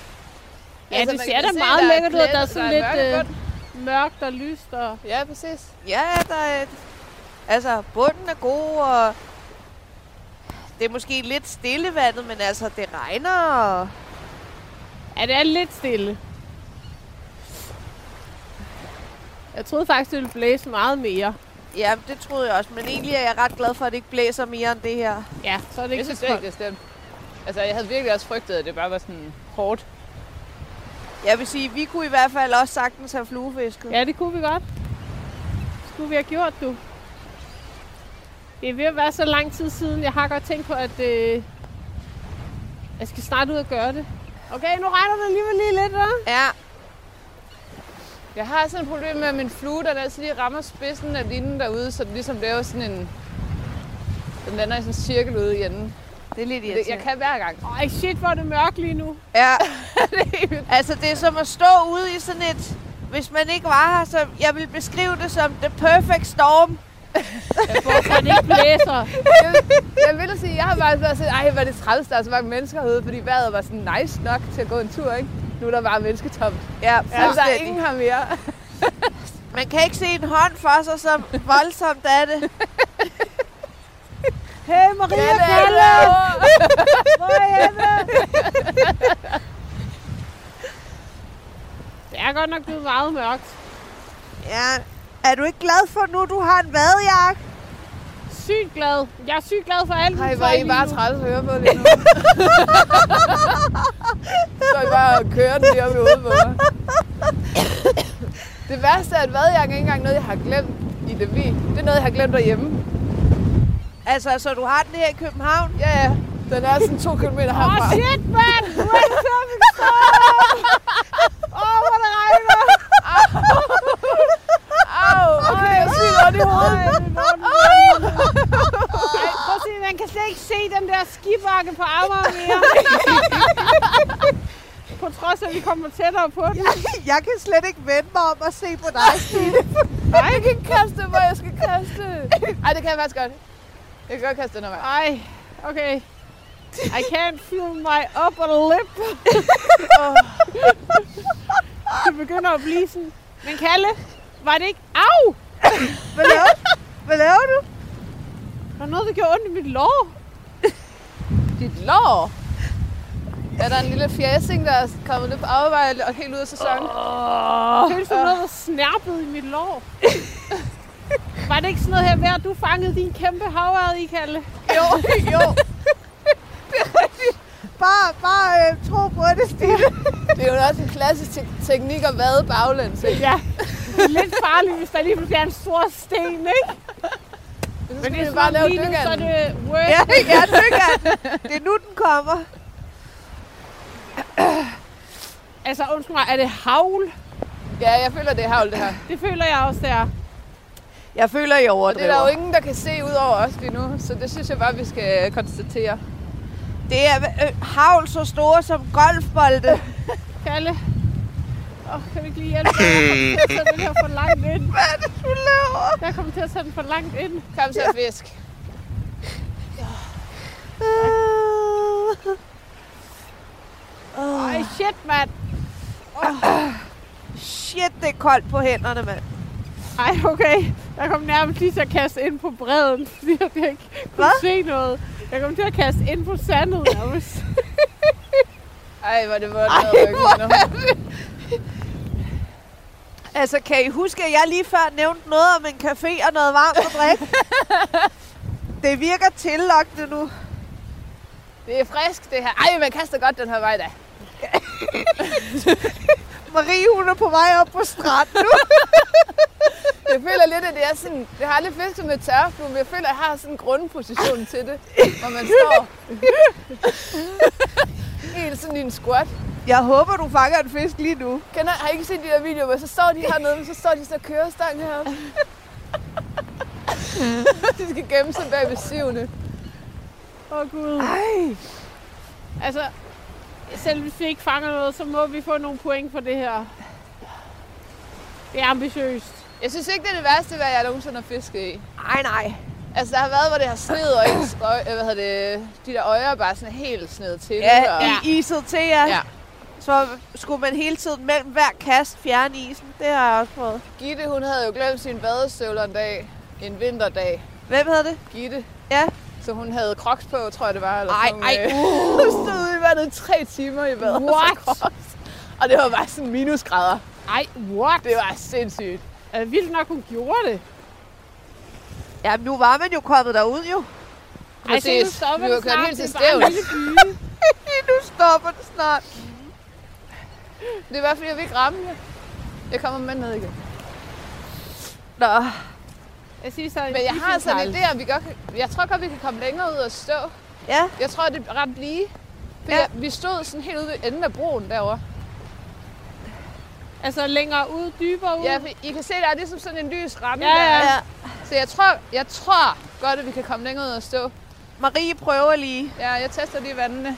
Ja, Altså, det man ser da se, meget der er lækkert ud. Der er sådan der er lidt øh, mørkt og lyst. Og... Ja, præcis. Ja, der er et, altså, bunden er god, og det er måske lidt stille vandet, men altså, det regner, og Ja, det er lidt stille. Jeg troede faktisk, det ville blæse meget mere. ja, det troede jeg også. Men egentlig er jeg ret glad for, at det ikke blæser mere end det her. Ja, så er det Jeg ikke synes så det ikke, koldt. det er stemt. Altså, jeg havde virkelig også frygtet, at det bare var sådan hårdt. Jeg vil sige, vi kunne i hvert fald også sagtens have fluefisket. Ja, det kunne vi godt. Skulle vi have gjort, du. Det er ved at være så lang tid siden. Jeg har godt tænkt på, at øh, jeg skal snart ud og gøre det. Okay, nu regner det alligevel lige lidt, hva'? ja. Jeg har sådan et problem med, at min flue, der altid lige rammer spidsen af linen derude, så det ligesom laver sådan en... Den lander i sådan en cirkel ude i enden. Det er lidt Det, jeg irriterende. kan hver gang. Ej, shit, hvor er det mørkt lige nu. Ja. altså, det er som at stå ude i sådan et... Hvis man ikke var her, så jeg vil beskrive det som the perfect storm. Hvorfor det ikke blæser. Jeg vil da sige, jeg har bare været sådan, ej, hvor er det træls, der er så mange mennesker herude, fordi vejret var sådan nice nok til at gå en tur, ikke? Nu er der bare mennesketomt. Ja, Ja, der er ingen her mere. Man kan ikke se en hånd for sig, så voldsomt er det. Hey, Maria er Kalle! det. Hvor er Henne? Det er godt nok blevet meget mørkt. Ja. Er du ikke glad for nu, du har en vadejakke? Sygt glad. Jeg er sygt glad for alt. Ej, du hvor er I bare træls at høre på lige nu. så er I bare og kører den lige op i hovedet på mig. Det værste er, at vadejakken ikke engang noget, jeg har glemt i det vi. Det er noget, jeg har glemt derhjemme. Altså, så du har den her i København? Ja, ja. Den er sådan to kilometer Åh, herfra. oh, shit, mand! Nu er perfekt Åh, oh, hvor det regner! Au, okay, jeg ondt i hovedet. Ej, prøv at se, man kan slet ikke se den der skibakke på Amager mere. på trods af, at vi kommer tættere på den. Jeg kan slet ikke vende mig om og se på dig, Stine. Nej, jeg kan ikke kaste, hvor jeg skal kaste. Ej, det kan jeg faktisk godt. Jeg kan godt kaste den her vej. Ej, okay. I can't feel my upper lip. det begynder at blive sådan. Men Kalle, var det ikke... Au! Hvad laver du? Hvad laver du? Der er noget, der gjorde ondt i mit lår. Dit lår. Er der en lille fjæsing, der er kommet lidt på afvej og helt ud af sæsonen? Oh. Det føles som noget, der snappede i mit lår. var det ikke sådan noget her med, at du fangede din kæmpe havørred i, Kalle? Jo, jo. Det er rigtigt. Bare, bare øh, tro på det, Stine. Det er jo også en klassisk te- teknik at vade baglæns, ikke? Ja. Lidt farligt, hvis der lige bliver en stor sten, ikke? Men det er bare lave lige nu, så er det worth Ja, ja, dykker. Det er nu, den kommer. Altså, undskyld mig, er det havl? Ja, jeg føler, det er havl, det her. Det føler jeg også, det er. Jeg føler, jeg Og det er der jo overdriver. ingen, der kan se ud over os lige nu, så det synes jeg bare, vi skal konstatere. Det er øh, havl så store som golfbolde. Kalle, Åh, kan vi ikke lige hjælpe mig? Jeg kommer til at sætte den her for langt ind. Hvad er det, du laver? Jeg kommer til at sætte den for langt ind. Kom så, fisk. Ej, shit, mand. Shit, det er koldt på hænderne, mand. Ej, okay. Jeg kom nærmest lige til at kaste ind på bredden, fordi jeg ikke kunne Hvad? se noget. Jeg kom til at kaste ind på sandet nærmest. Ej, hvor det er det... Altså, kan I huske, at jeg lige før nævnte noget om en café og noget varmt at drikke? det virker tillokkende nu. Det er frisk, det her. Ej, man kaster godt den her vej, da. Marie, hun er på vej op på stranden nu. Jeg føler lidt, at det er sådan... Jeg har aldrig fisket med tørflue, men jeg føler, at jeg har sådan en grundposition til det. Hvor man står helt sådan i en squat. Jeg håber, du fanger en fisk lige nu. Kender, har I ikke set de der videoer, hvor så står de hernede, men så står de så kørestang heroppe. de skal gemme sig bag ved sivene. Åh, oh, Gud. Ej. Altså, selv hvis vi ikke fanger noget, så må vi få nogle point for det her. Det er ambitiøst. Jeg synes ikke, det er det værste, hvad jeg nogensinde har fisket i. Ej, nej. Altså, der har været, hvor det har snedet, og ens øh, hvad hedder det, de der øjer er bare sådan helt snedet til. Ja, og, i iset til, ja. ja. Så skulle man hele tiden mellem hver kast fjerne isen. Det har jeg også prøvet. Gitte, hun havde jo glemt sine badestøvler en dag. En vinterdag. Hvem havde det? Gitte. Ja. Så hun havde crocs på, tror jeg det var. Eller Ej, sådan ej, øh, Hun stod i vandet i tre timer i badet. What? Og, så og det var bare sådan minusgrader. Ej, what? Det var sindssygt. Er det vildt nok, hun gjorde det? Ja, nu var man jo kommet derud jo. Ej, se, nu stopper det snart. helt til det er bare en lille nu stopper det snart. Det er bare fordi, jeg vil ikke ramme jer. Jeg kommer med ned igen. Nå, Jeg siger så, Men jeg har sådan en idé, om vi godt kan, jeg tror godt, vi kan komme længere ud og stå. ja. Jeg tror, det er ret lige. For Ja. ja. vi stod sådan helt ude ved enden af broen derovre. Altså længere ud, dybere ud. Ja, for I kan se, der er ligesom sådan en lys ramme Ja, ja. der. ja. Så jeg tror, jeg tror godt, at vi kan komme længere ud og stå. Marie prøver lige. Ja, jeg tester lige vandene.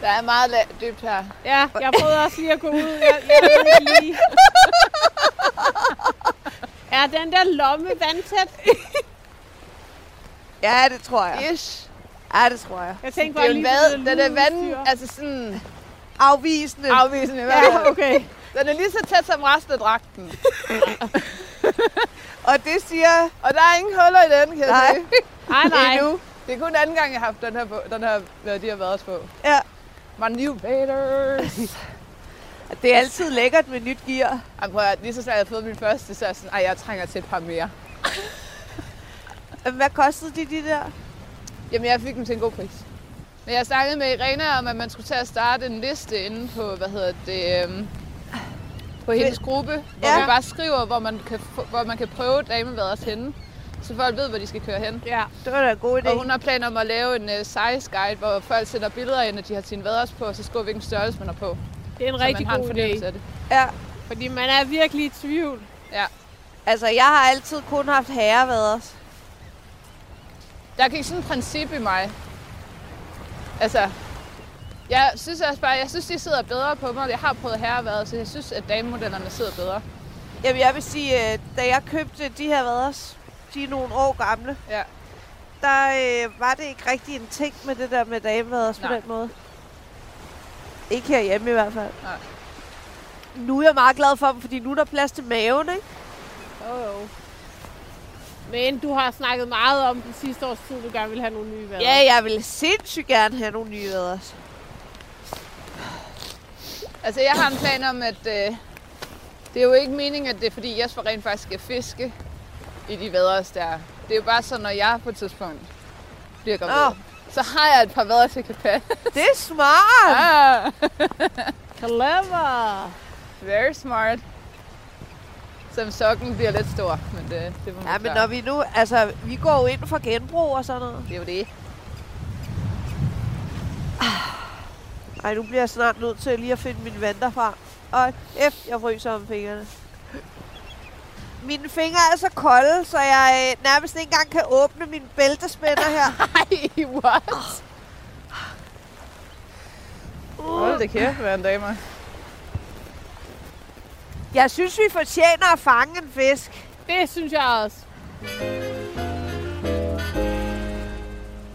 Der er meget dybt her. Ja, jeg prøvede også lige at gå ud. Jeg, jeg lige. Er den der lomme vandtæt? Ja, det tror jeg. Ish. Ja, det tror jeg. Jeg tænkte er bare lige det den er vand, altså sådan Afvisende. afvisende i hvert Ja, okay. Den er lige så tæt som resten af dragten. Og det siger... Og der er ingen huller i den, kan jeg Nej. sige. Nej, nej. Endnu. Det er kun anden gang, jeg har haft den her, på, den her de har været på. Ja. My new Vaders. Det er altid lækkert med nyt gear. Ej, prøv at, lige så snart jeg har fået min første, så er jeg sådan, jeg trænger til et par mere. Hvad kostede de, de der? Jamen, jeg fik dem til en god pris. Men jeg snakkede med Irena om, at man skulle til at starte en liste inde på, hvad hedder det, øhm, på hendes gruppe, hvor Ja. vi bare skriver, hvor man kan, hvor man kan prøve damevaders henne, så folk ved, hvor de skal køre hen. Ja. Det var da en god idé. Og hun har planer om at lave en uh, size guide, hvor folk sender billeder ind, at de har sine vaders på, og så skriver, hvilken størrelse man har på. Det er en så rigtig man har en god fornemmelse idé. af det. Ja. Fordi man er virkelig i tvivl. Ja. Altså, jeg har altid kun haft herrevaders. Der gik sådan et princip i mig. Altså, jeg synes også bare, jeg synes, de sidder bedre på mig. Jeg har prøvet herrevader, så jeg synes, at damemodellerne sidder bedre. Jamen, jeg vil sige, øh, da jeg købte de her vaders, de er nogle år gamle, Ja. der øh, var det ikke rigtig en ting med det der med damevaders på Nej. den måde. Ikke herhjemme i hvert fald. Nej. Nu er jeg meget glad for dem, fordi nu er der plads til maven, ikke? Oh, oh. Men du har snakket meget om den sidste års tid, du gerne vil have nogle nye vader. Ja, jeg vil sindssygt gerne have nogle nye vaders. Altså, jeg har en plan om, at øh, det er jo ikke meningen, at det er fordi, Jesper rent faktisk skal fiske i de vaders der. Det er jo bare så, når jeg på et tidspunkt bliver gravid, Nå. så har jeg et par vaders, jeg kan passe. Det er smart! Ah, Clever! very smart. Som sokken bliver lidt stor, men det, det må Ja, men klare. når vi nu, altså, vi går jo ind for genbrug og sådan noget. Det er jo det. Ej, nu bliver jeg snart nødt til lige at finde min vand fra. Og F, jeg fryser om fingrene. Mine fingre er så kolde, så jeg øh, nærmest ikke engang kan åbne min bæltespænder her. Ej, what? Hold Hold da kæft, hvad en damer. Jeg synes, vi fortjener at fange en fisk. Det synes jeg også.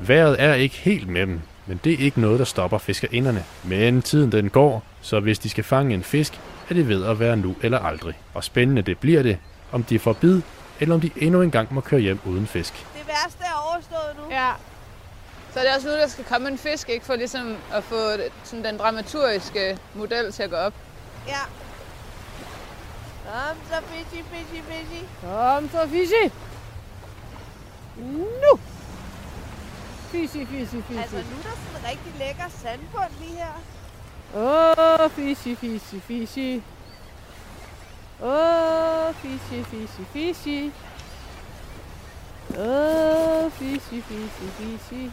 Vejret er ikke helt med dem, men det er ikke noget, der stopper fiskerinderne. Men tiden den går, så hvis de skal fange en fisk, er det ved at være nu eller aldrig. Og spændende det bliver det, om de får bid, eller om de endnu en gang må køre hjem uden fisk. Det værste er overstået nu. Ja. Så er det også nu, der skal komme en fisk, ikke? For ligesom at få sådan den dramaturgiske model til at gå op. Ja. Kom så, fishy, fishy, fishy. Kom så, Fishy. Nu. Fishy, fishy, fishy. Altså, nu er der sådan en rigtig lækker sandbund lige her. Åh, oh, fishy, fishy, fishy. Åh, oh, fishy, fishy, fishy. Åh, oh, fishy, fishy, fishy.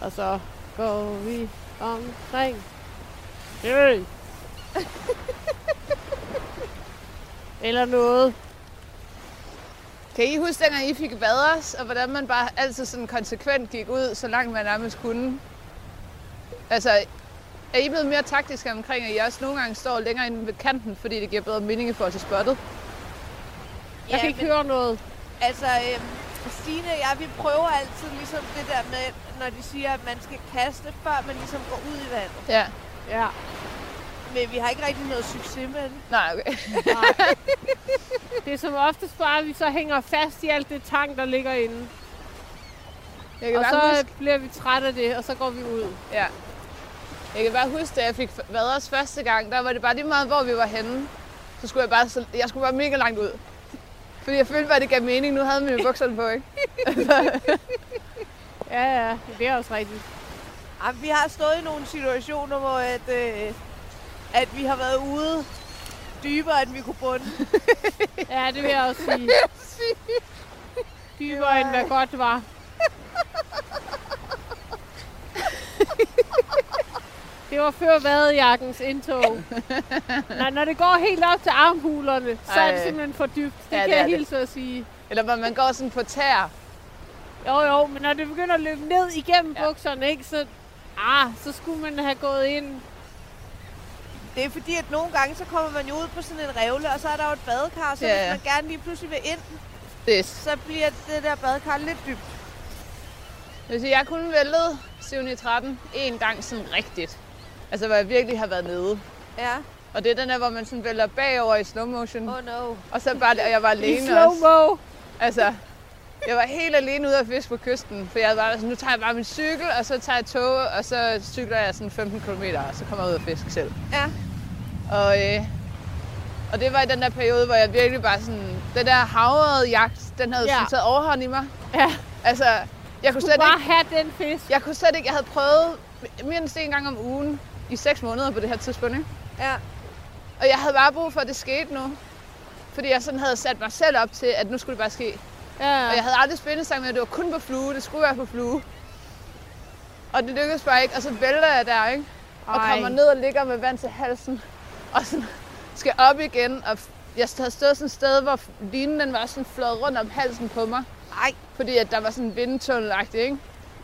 Og så går vi omkring. Hey. Eller noget. Kan I huske, dengang I fik vaders, og hvordan man bare altid sådan konsekvent gik ud, så langt man nærmest kunne? Altså, er I blevet mere taktiske omkring, at I også nogle gange står længere inde ved kanten, fordi det giver bedre mening i forhold til spottet? Jeg kan ikke høre noget. Altså, øhm, Stine og jeg, vi prøver altid ligesom det der med, når de siger, at man skal kaste, før man ligesom går ud i vandet. Ja. Ja. Men vi har ikke rigtig noget succes med det. Nej, okay. Nej. Det er som oftest bare, at vi så hænger fast i alt det tang, der ligger inde. Jeg kan Og så huske, bliver vi trætte af det, og så går vi ud. ja. Jeg kan bare huske, da jeg fik vaders første gang, der var det bare lige meget, hvor vi var henne. Så skulle jeg bare, så, jeg skulle bare mega langt ud. Fordi jeg følte bare, at det gav mening. Nu havde mine bukserne på, ikke? Ja, ja, det er også rigtigt. Jamen, vi har stået i nogle situationer, hvor at, øh, at vi har været ude dybere, end vi kunne bunde. Ja, det vil jeg også sige. Dybere end hvad godt var. Det var før vadejakkens indtog. Nej, når det går helt op til armhulerne, så er det Ej. simpelthen for dybt. Det Ja, kan det jeg hilse at sige. Eller hvor man går sådan på tær. Jo, jo, men når det begynder at løbe ned igennem Ja. bukserne, ikke, så, ah, så skulle man have gået ind. Det er fordi, at nogle gange, så kommer man jo ud på sådan en revle, og så er der jo et badekar, så Ja, hvis man gerne lige pludselig vil ind, Det så bliver det der badekar lidt dybt. Jeg sige, jeg 7 i 13 en gang sådan rigtigt. Altså, hvor jeg virkelig har været nede. Ja. Og det er den der, hvor man sådan vælter bagover i slow motion. Oh no. Og så bare, og jeg var I alene også. slow-mo. Altså, jeg var helt alene ude at fiske på kysten. For jeg var sådan, nu tager jeg bare min cykel, og så tager jeg tog, og så cykler jeg sådan 15 km, og så kommer jeg ud og fiske selv. Ja. Og, øh, og det var i den der periode, hvor jeg virkelig bare sådan, den der havrede jagt, den havde Ja. sådan taget overhånd i mig. Ja. Altså, jeg kunne slet bare ikke, have den fisk. jeg kunne slet ikke, jeg havde prøvet end en gang om ugen i 6 måneder på det her tidspunkt, ikke? Ja. Og jeg havde bare brug for, at det skete nu. Fordi jeg sådan havde sat mig selv op til, at nu skulle det bare ske. Ja. Og jeg havde aldrig spændt med, at det var kun på flue. Det skulle være på flue. Og det lykkedes bare ikke. Og så vælter jeg der, ikke? Og Ej. kommer ned og ligger med vand til halsen. Og sådan skal op igen. Og jeg havde stået sådan et sted, hvor linen den var sådan flået rundt om halsen på mig. Ej. Fordi at der var sådan vindtunnelagtigt, ikke?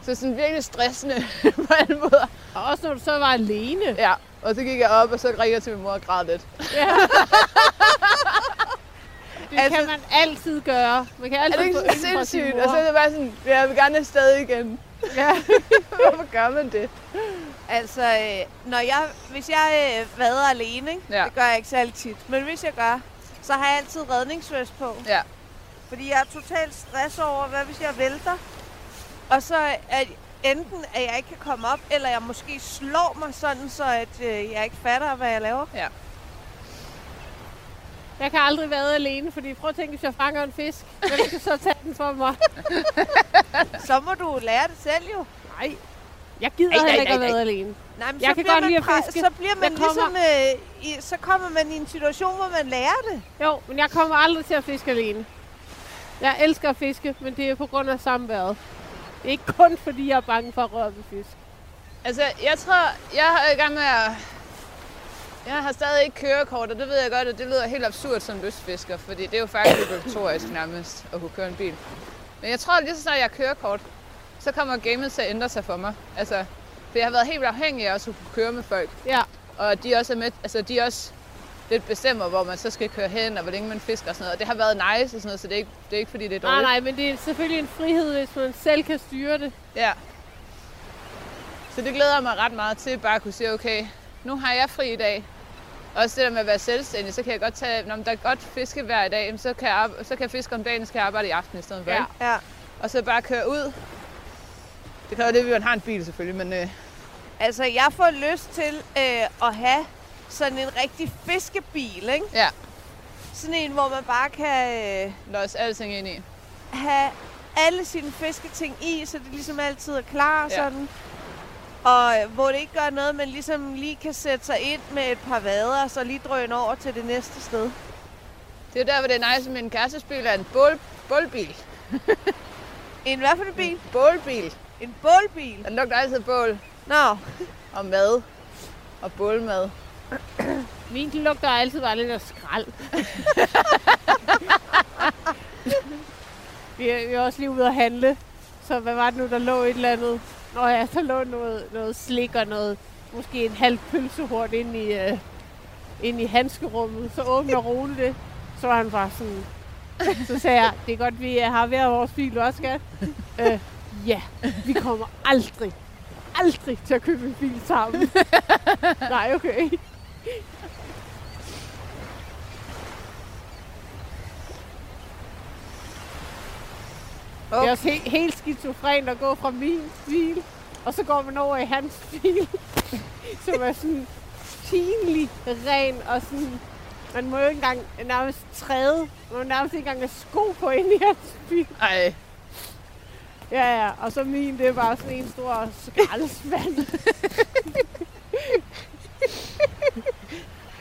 Så sådan virkelig stressende på alle måder. Og også når du så var alene. Ja, og så gik jeg op, og så ringede jeg til min mor og græd lidt. Ja. det Altså- kan man altid gøre. Man kan Er altid det ikke sindssygt? Og så er det bare sådan, ja, jeg vil gerne afsted igen. Ja. Hvorfor gør man det? Altså, øh, når jeg, hvis jeg øh, vader alene, ikke? Ja. det gør jeg ikke særlig tit, men hvis jeg gør, så har jeg altid redningsvest på. Ja. Fordi jeg er totalt stress over, hvad hvis jeg vælter? Og så at enten, at jeg ikke kan komme op, eller jeg måske slår mig sådan, så at øh, jeg ikke fatter, hvad jeg laver. Jeg kan aldrig være alene, fordi prøv at tænke, hvis jeg fanger en fisk. Hvem skal så tage den for mig? Så må du lære det selv jo. Nej. Jeg gider Ej, heller ikke at være alene. Nej, men Jeg så kan bliver godt man lide at fiske. Så bliver man kommer- ligesom, øh, i, så kommer man i en situation, hvor man lærer det. Jo, men jeg kommer aldrig til at fiske alene. Jeg elsker at fiske, men det er på grund af samværet. Ikke kun fordi, jeg er bange for at røre ved fisk. Altså, jeg tror, jeg er i gang med at... Jeg har stadig ikke kørekort, og det ved jeg godt, og det lyder helt absurd som lystfisker, fordi det er jo faktisk obligatorisk nærmest at kunne køre en bil. Men jeg tror, lige så snart jeg har kørekort, så kommer gamet til at ændre sig for mig. Altså, For jeg har været helt afhængig af at kunne køre med folk. Ja. Og de også er med, altså de også lidt bestemmer, hvor man så skal køre hen, og hvor længe man fisker og sådan noget. Og det har været nice og sådan noget, så det er ikke, det er ikke fordi, det er Nej, dårligt. nej, men det er selvfølgelig en frihed, hvis man selv kan styre det. Ja. Så det glæder jeg mig ret meget til, bare at kunne sige, okay, nu har jeg fri i dag. Også det der med at være selvstændig, så kan jeg godt tage, når der er godt fiske hver dag, så kan jeg, så kan jeg fiske om dagen, så kan jeg arbejde i aften i stedet for. Ja. Ja. Og så bare køre ud. Det kræver det, at vi har en bil selvfølgelig, men øh, Altså, jeg får lyst til øh, at have sådan en rigtig fiskebil, ikke? ja, Sådan en, hvor man bare kan øh, lås alting ind i. have alle sine fisketing i, så det ligesom altid er klar Ja. sådan. Og øh, hvor det ikke gør noget, man ligesom lige kan sætte sig ind med et par vader, og så lige drøne over til det næste sted. Det er jo der, hvor det er nice, at min kærestesbil er en bål, bålbil. En hvad for en bil? Bålbil. En bålbil? Den lugter altid bål Nå, og mad og bålmad. Min lugter altid bare lidt af skrald. vi, er, vi er også lige ude at handle. Så hvad var det nu, der lå et eller andet? Nå ja, der lå noget, noget slik og noget, måske en halv pølsehort ind i, øh, ind i handskerummet. Så åbner Rune det. Så var han bare sådan... Så sagde jeg, det er godt, vi har hver vores bil også, skat. øh, ja, vi kommer aldrig, aldrig til at købe en bil sammen. Nej, okay. Det er også helt, helt skizofrent at gå fra min bil, og så går man over i hans bil, som er sådan pinlig ren, og sådan, man må jo ikke engang nærmest træde, man må nærmest ikke engang have sko på ind i hans bil. Ej, Ja, ja, og så min, det er bare sådan en stor skraldespand.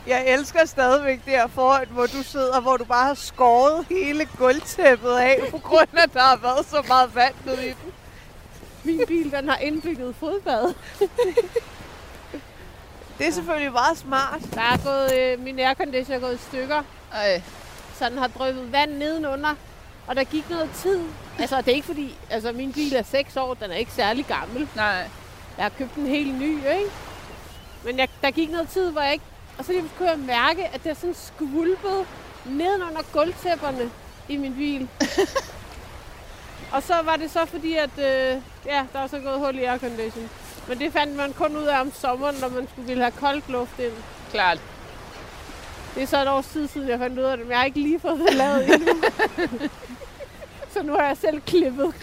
jeg elsker stadigvæk der foran, hvor du sidder, hvor du bare har skåret hele gulvtæppet af, på grund af, at der har været så meget vand nede i den. Min bil, den har indbygget fodbad. Det er selvfølgelig meget smart. Der er gået, øh, min airconditioner er gået i stykker, ej. så den har drøbet vand nedenunder. Og der gik noget tid. Altså, det er ikke fordi... Altså, min bil er 6 år, den er ikke særlig gammel. Nej. Jeg har købt en helt ny, ikke? Men jeg, der gik noget tid, hvor jeg ikke... Og så lige kunne jeg mærke, at det er sådan skvulpet nedenunder gulvtæpperne i min bil. og så var det så fordi, at... Øh, ja, der er så gået hul i aircondition. Men det fandt man kun ud af om sommeren, når man skulle ville have koldt luft ind. Klart. Det er så et års tid siden, jeg fandt ud af det, men jeg har ikke lige fået det lavet endnu. så nu har jeg selv klippet,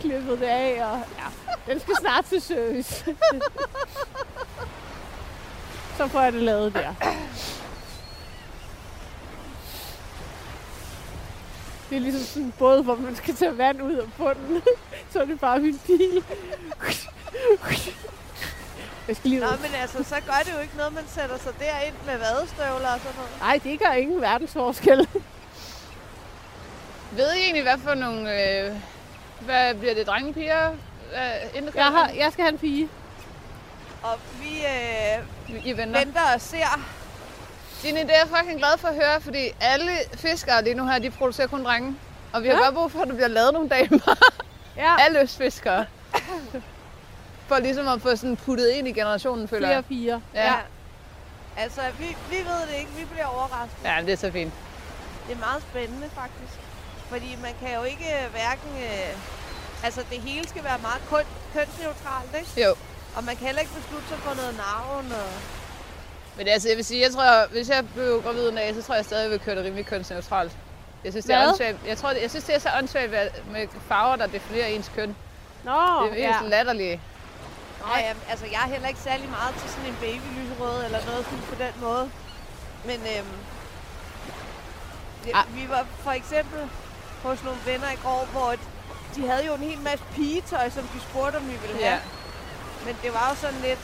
klippet det af, og ja, den skal snart til service. så får jeg det lavet der. Det er ligesom sådan en båd, hvor man skal tage vand ud af bunden. så er det bare min bil. Jeg skal lige Nå, ud. men altså, så gør det jo ikke noget, man sætter sig derind med vadestøvler og sådan noget. Nej, det gør ingen verdensforskel. Ved I egentlig, hvad for nogle... Øh, hvad bliver det, drengepiger? Øh, Jeg, har, jeg skal have en pige. Og vi øh, I venter. venter og ser. Dine, det er jeg fucking glad for at høre, fordi alle fiskere lige nu her, de producerer kun drenge. Og vi har Ja. bare brug for, at der bliver lavet nogle damer. Ja, alle østfiskere. For ligesom at få sådan puttet ind i generationen, føler jeg. piger. Ja. Altså, vi, vi ved det ikke. Vi bliver overrasket. ja, det er så fint. Det er meget spændende, faktisk. Fordi man kan jo ikke øh, hverken... Øh, altså, det hele skal være meget køn, kønsneutralt, ikke? Jo. Og man kan heller ikke beslutte sig for noget navn. Og... Men altså, jeg vil sige, jeg tror, hvis jeg blev gravid en dag, så tror jeg stadig, jeg vil køre det rimelig kønsneutralt. Jeg synes, det er åndssvagt. Jeg, tror, jeg synes, det er så åndssvagt med- farver, der definerer ens køn. Nå, Det er ja. mest latterligt. Nej, ja, altså, jeg er heller ikke særlig meget til sådan en babylyserød eller noget sådan på den måde. Men øhm, ja, Ah. vi var for eksempel hos nogle venner i går, hvor de havde jo en hel masse pigetøj, som de spurgte, om vi ville have. Ja. Men det var jo sådan lidt...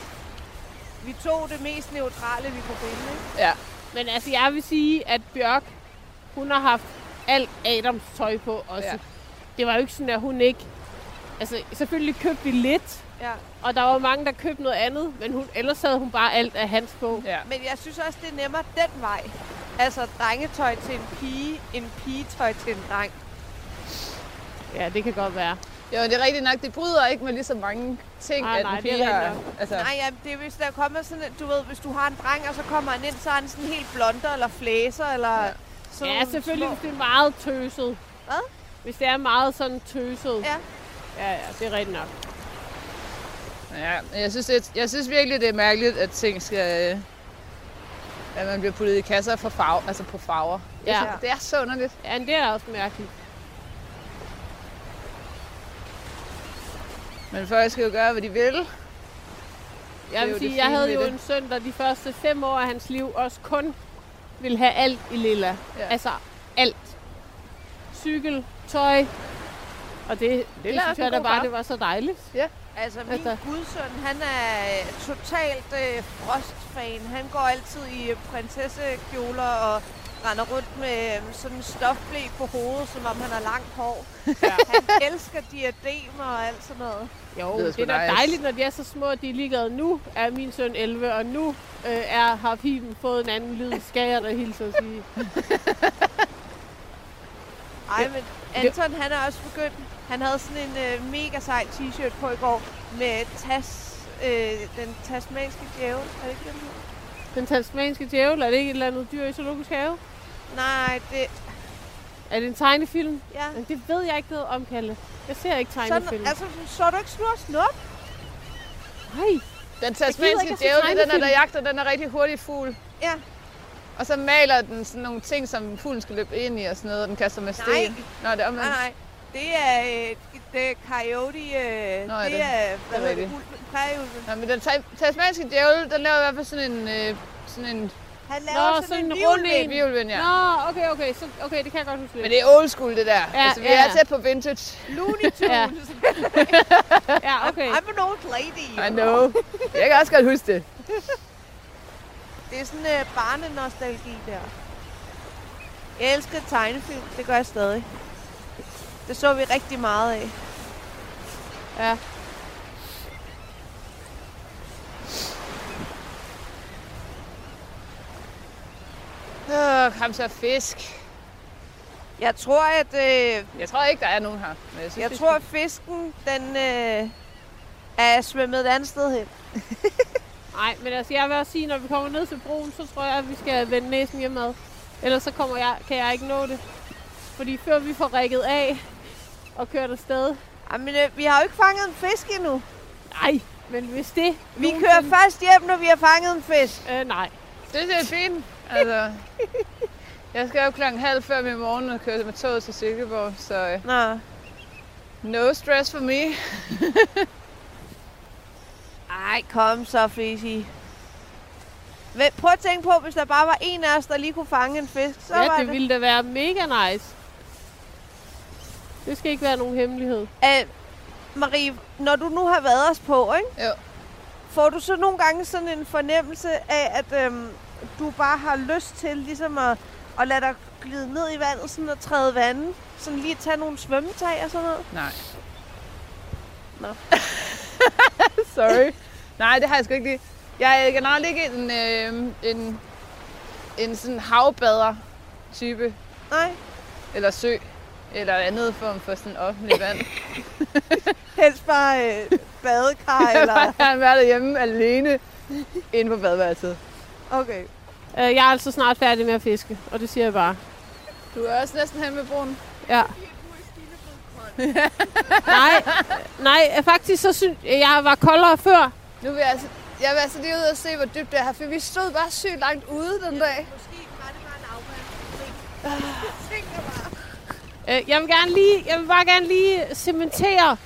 Vi tog det mest neutrale, vi kunne finde, ikke? Ja. Men altså, jeg vil sige, at Bjørk, hun har haft alt Adams tøj på også. Ja. Det var jo ikke sådan, at hun ikke... Altså, selvfølgelig købte vi lidt, Ja. og der var mange, der købte noget andet, men hun, ellers havde hun bare alt af hans på. ja. Men jeg synes også, det er nemmere den vej. Altså drengetøj til en pige, en pigetøj til en dreng. Ja, det kan godt være. Jo, det er rigtigt nok. Det bryder ikke med lige så mange ting, Nej, at nej, en det er pige har... Altså, Nej, ja, det er hvis der kommer sådan, du ved, hvis du har en dreng, og så kommer han ind, så er han sådan helt blonder eller flæser, eller Ja. sådan Ja, selvfølgelig, små- hvis det er meget tøset. Hvad? Hvis det er meget sådan tøset. Ja. Ja, ja, det er rigtigt nok. ja, jeg synes, det, jeg synes virkelig, det er mærkeligt, at ting skal... øh, At man bliver puttet i kasser for farve, altså på farver. Ja. Jeg synes, det er så underligt. Ja, det er også mærkeligt. Men folk skal jo gøre, hvad de vil. Jeg vil sige, jeg havde jo en søn, der de første fem år af hans liv også kun ville have alt i lilla. Ja. Ja. Altså alt. Cykel, tøj. Og det, det, synes jeg da bare, far. det var så dejligt. Altså, min Altså- gudsøn, han er totalt øh, frostfan. Han går altid i prinsessekjoler og render rundt med øh, sådan en stofblæ på hovedet, som om han har langt hår. Ja. Han elsker diademer og alt sådan noget. Jo, det, sgu er da nice. dejligt, når de er så små, at de er ligeglade. Nu er min søn 11, og nu øh, er, har pipen fået en anden lyd. Skal jeg da hilse at sige. Ej, men Anton, han er også begyndt. Han havde sådan en øh, mega sej t-shirt på i går med tas, øh, den tasmanske djævel. Er det ikke den? Den tasmanske djævel, er det ikke et eller andet dyr i zoologisk have? Nej, det... Er det en tegnefilm? Ja. Men det ved jeg ikke noget om, Kalle. Jeg ser ikke Sådan, tegnefilm. altså, så du ikke snor snup? Nej, Den tasmanske djævel, det er den der, jagter den er rigtig hurtig fugl. Ja. Og så maler den sådan nogle ting, som fuglen skal løbe ind i og sådan noget, og den kaster med sten. Nej. Nå, det er Nej, omvendt. nej. Det er, øh, det er coyote, øh, Nå, er det, det? er, hvad er hedder det, ulven, prærieulven. Nå, men den ta- tasmanske djævel, den laver i hvert fald sådan en, øh, sådan en Han Nå, laver sådan sådan, en rund en. ja. Nå, okay, okay. Så, okay, det kan jeg godt huske lidt. Men det er old school, det der. Ja, altså, vi ja, er tæt på vintage. Looney Tunes. Ja. Ja, okay. I'm an old lady. I know. Jeg kan også godt huske det. Det er sådan uh, barnenostalgi der. Jeg elsker tegnefilm. Det gør jeg stadig. Det så vi rigtig meget af. Ja. Åh, kom så fisk. Jeg tror, at, øh, Jeg tror ikke, der er nogen her. Men jeg, synes, jeg tror, at fisken den, øh, er svømmet et andet sted hen. Nej, men altså, jeg vil også sige, når vi kommer ned til broen, så tror jeg, at vi skal vende næsen hjemad. Ellers så kommer jeg, kan jeg ikke nå det. Fordi før vi får rækket af og kørt afsted. Jamen, øh, vi har jo ikke fanget en fisk endnu. Nej, men hvis det... Vi kører først hjem, når vi har fanget en fisk. Øh, nej. Det er fint. Altså, jeg skal jo klokken halv fem i morgen og køre med toget til Silkeborg, så øh, Nå. no stress for me. Ej, kom så, Fisi. Men prøv at tænke på, hvis der bare var en af os, der lige kunne fange en fisk, så var ja, det... det ville da være mega nice. Det skal ikke være nogen hemmelighed. Æh, Marie, når du nu har været os på, ikke? Jo. får du så nogle gange sådan en fornemmelse af, at øhm, du bare har lyst til ligesom at, at lade dig glide ned i vandet sådan og træde vandet? Sådan lige tage nogle svømmetag og sådan noget? Nej. Nå. Sorry. Nej, det har jeg sgu ikke lige. Jeg er generelt ikke en, øh, en, en sådan havbader-type. Nej. Eller sø. Eller andet form for sådan offentlig vand. Helst bare øh, badekar eller... jeg har været derhjemme alene inde på badeværelset. Okay. Øh, jeg er altså snart færdig med at fiske, og det siger jeg bare. Du er også næsten hen med broen. Ja. nej, nej, faktisk så synes jeg var koldere før. Nu vil jeg, altså, jeg vil altså lige ud og se, hvor dybt det er her, for vi stod bare sygt langt ude den dag. Måske var det bare en afvand. Øh, jeg vil gerne lige, jeg vil bare gerne lige cementere,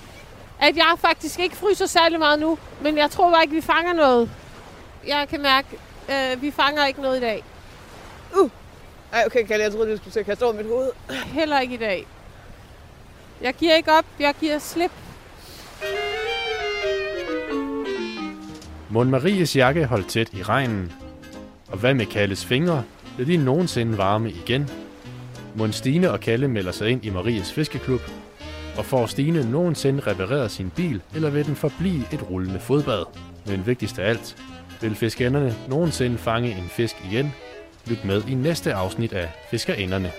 at jeg faktisk ikke fryser særlig meget nu, men jeg tror bare ikke, vi fanger noget. Jeg kan mærke, øh, vi fanger ikke noget i dag. Ej, okay, Kalle, jeg troede, du skulle til at kaste over mit hoved. Heller ikke i dag. Jeg giver ikke op, jeg giver slip. Mon Maries jakke holdt tæt i regnen. Og hvad med Kalles fingre? Bliver de nogensinde varme igen? Mon Stine og Kalle melder sig ind i Maries fiskeklub? Og får Stine nogensinde repareret sin bil, eller vil den forblive et rullende fodbad? Men vigtigst af alt, vil fiskerinderne nogensinde fange en fisk igen? Lyt med i næste afsnit af Fiskerinderne.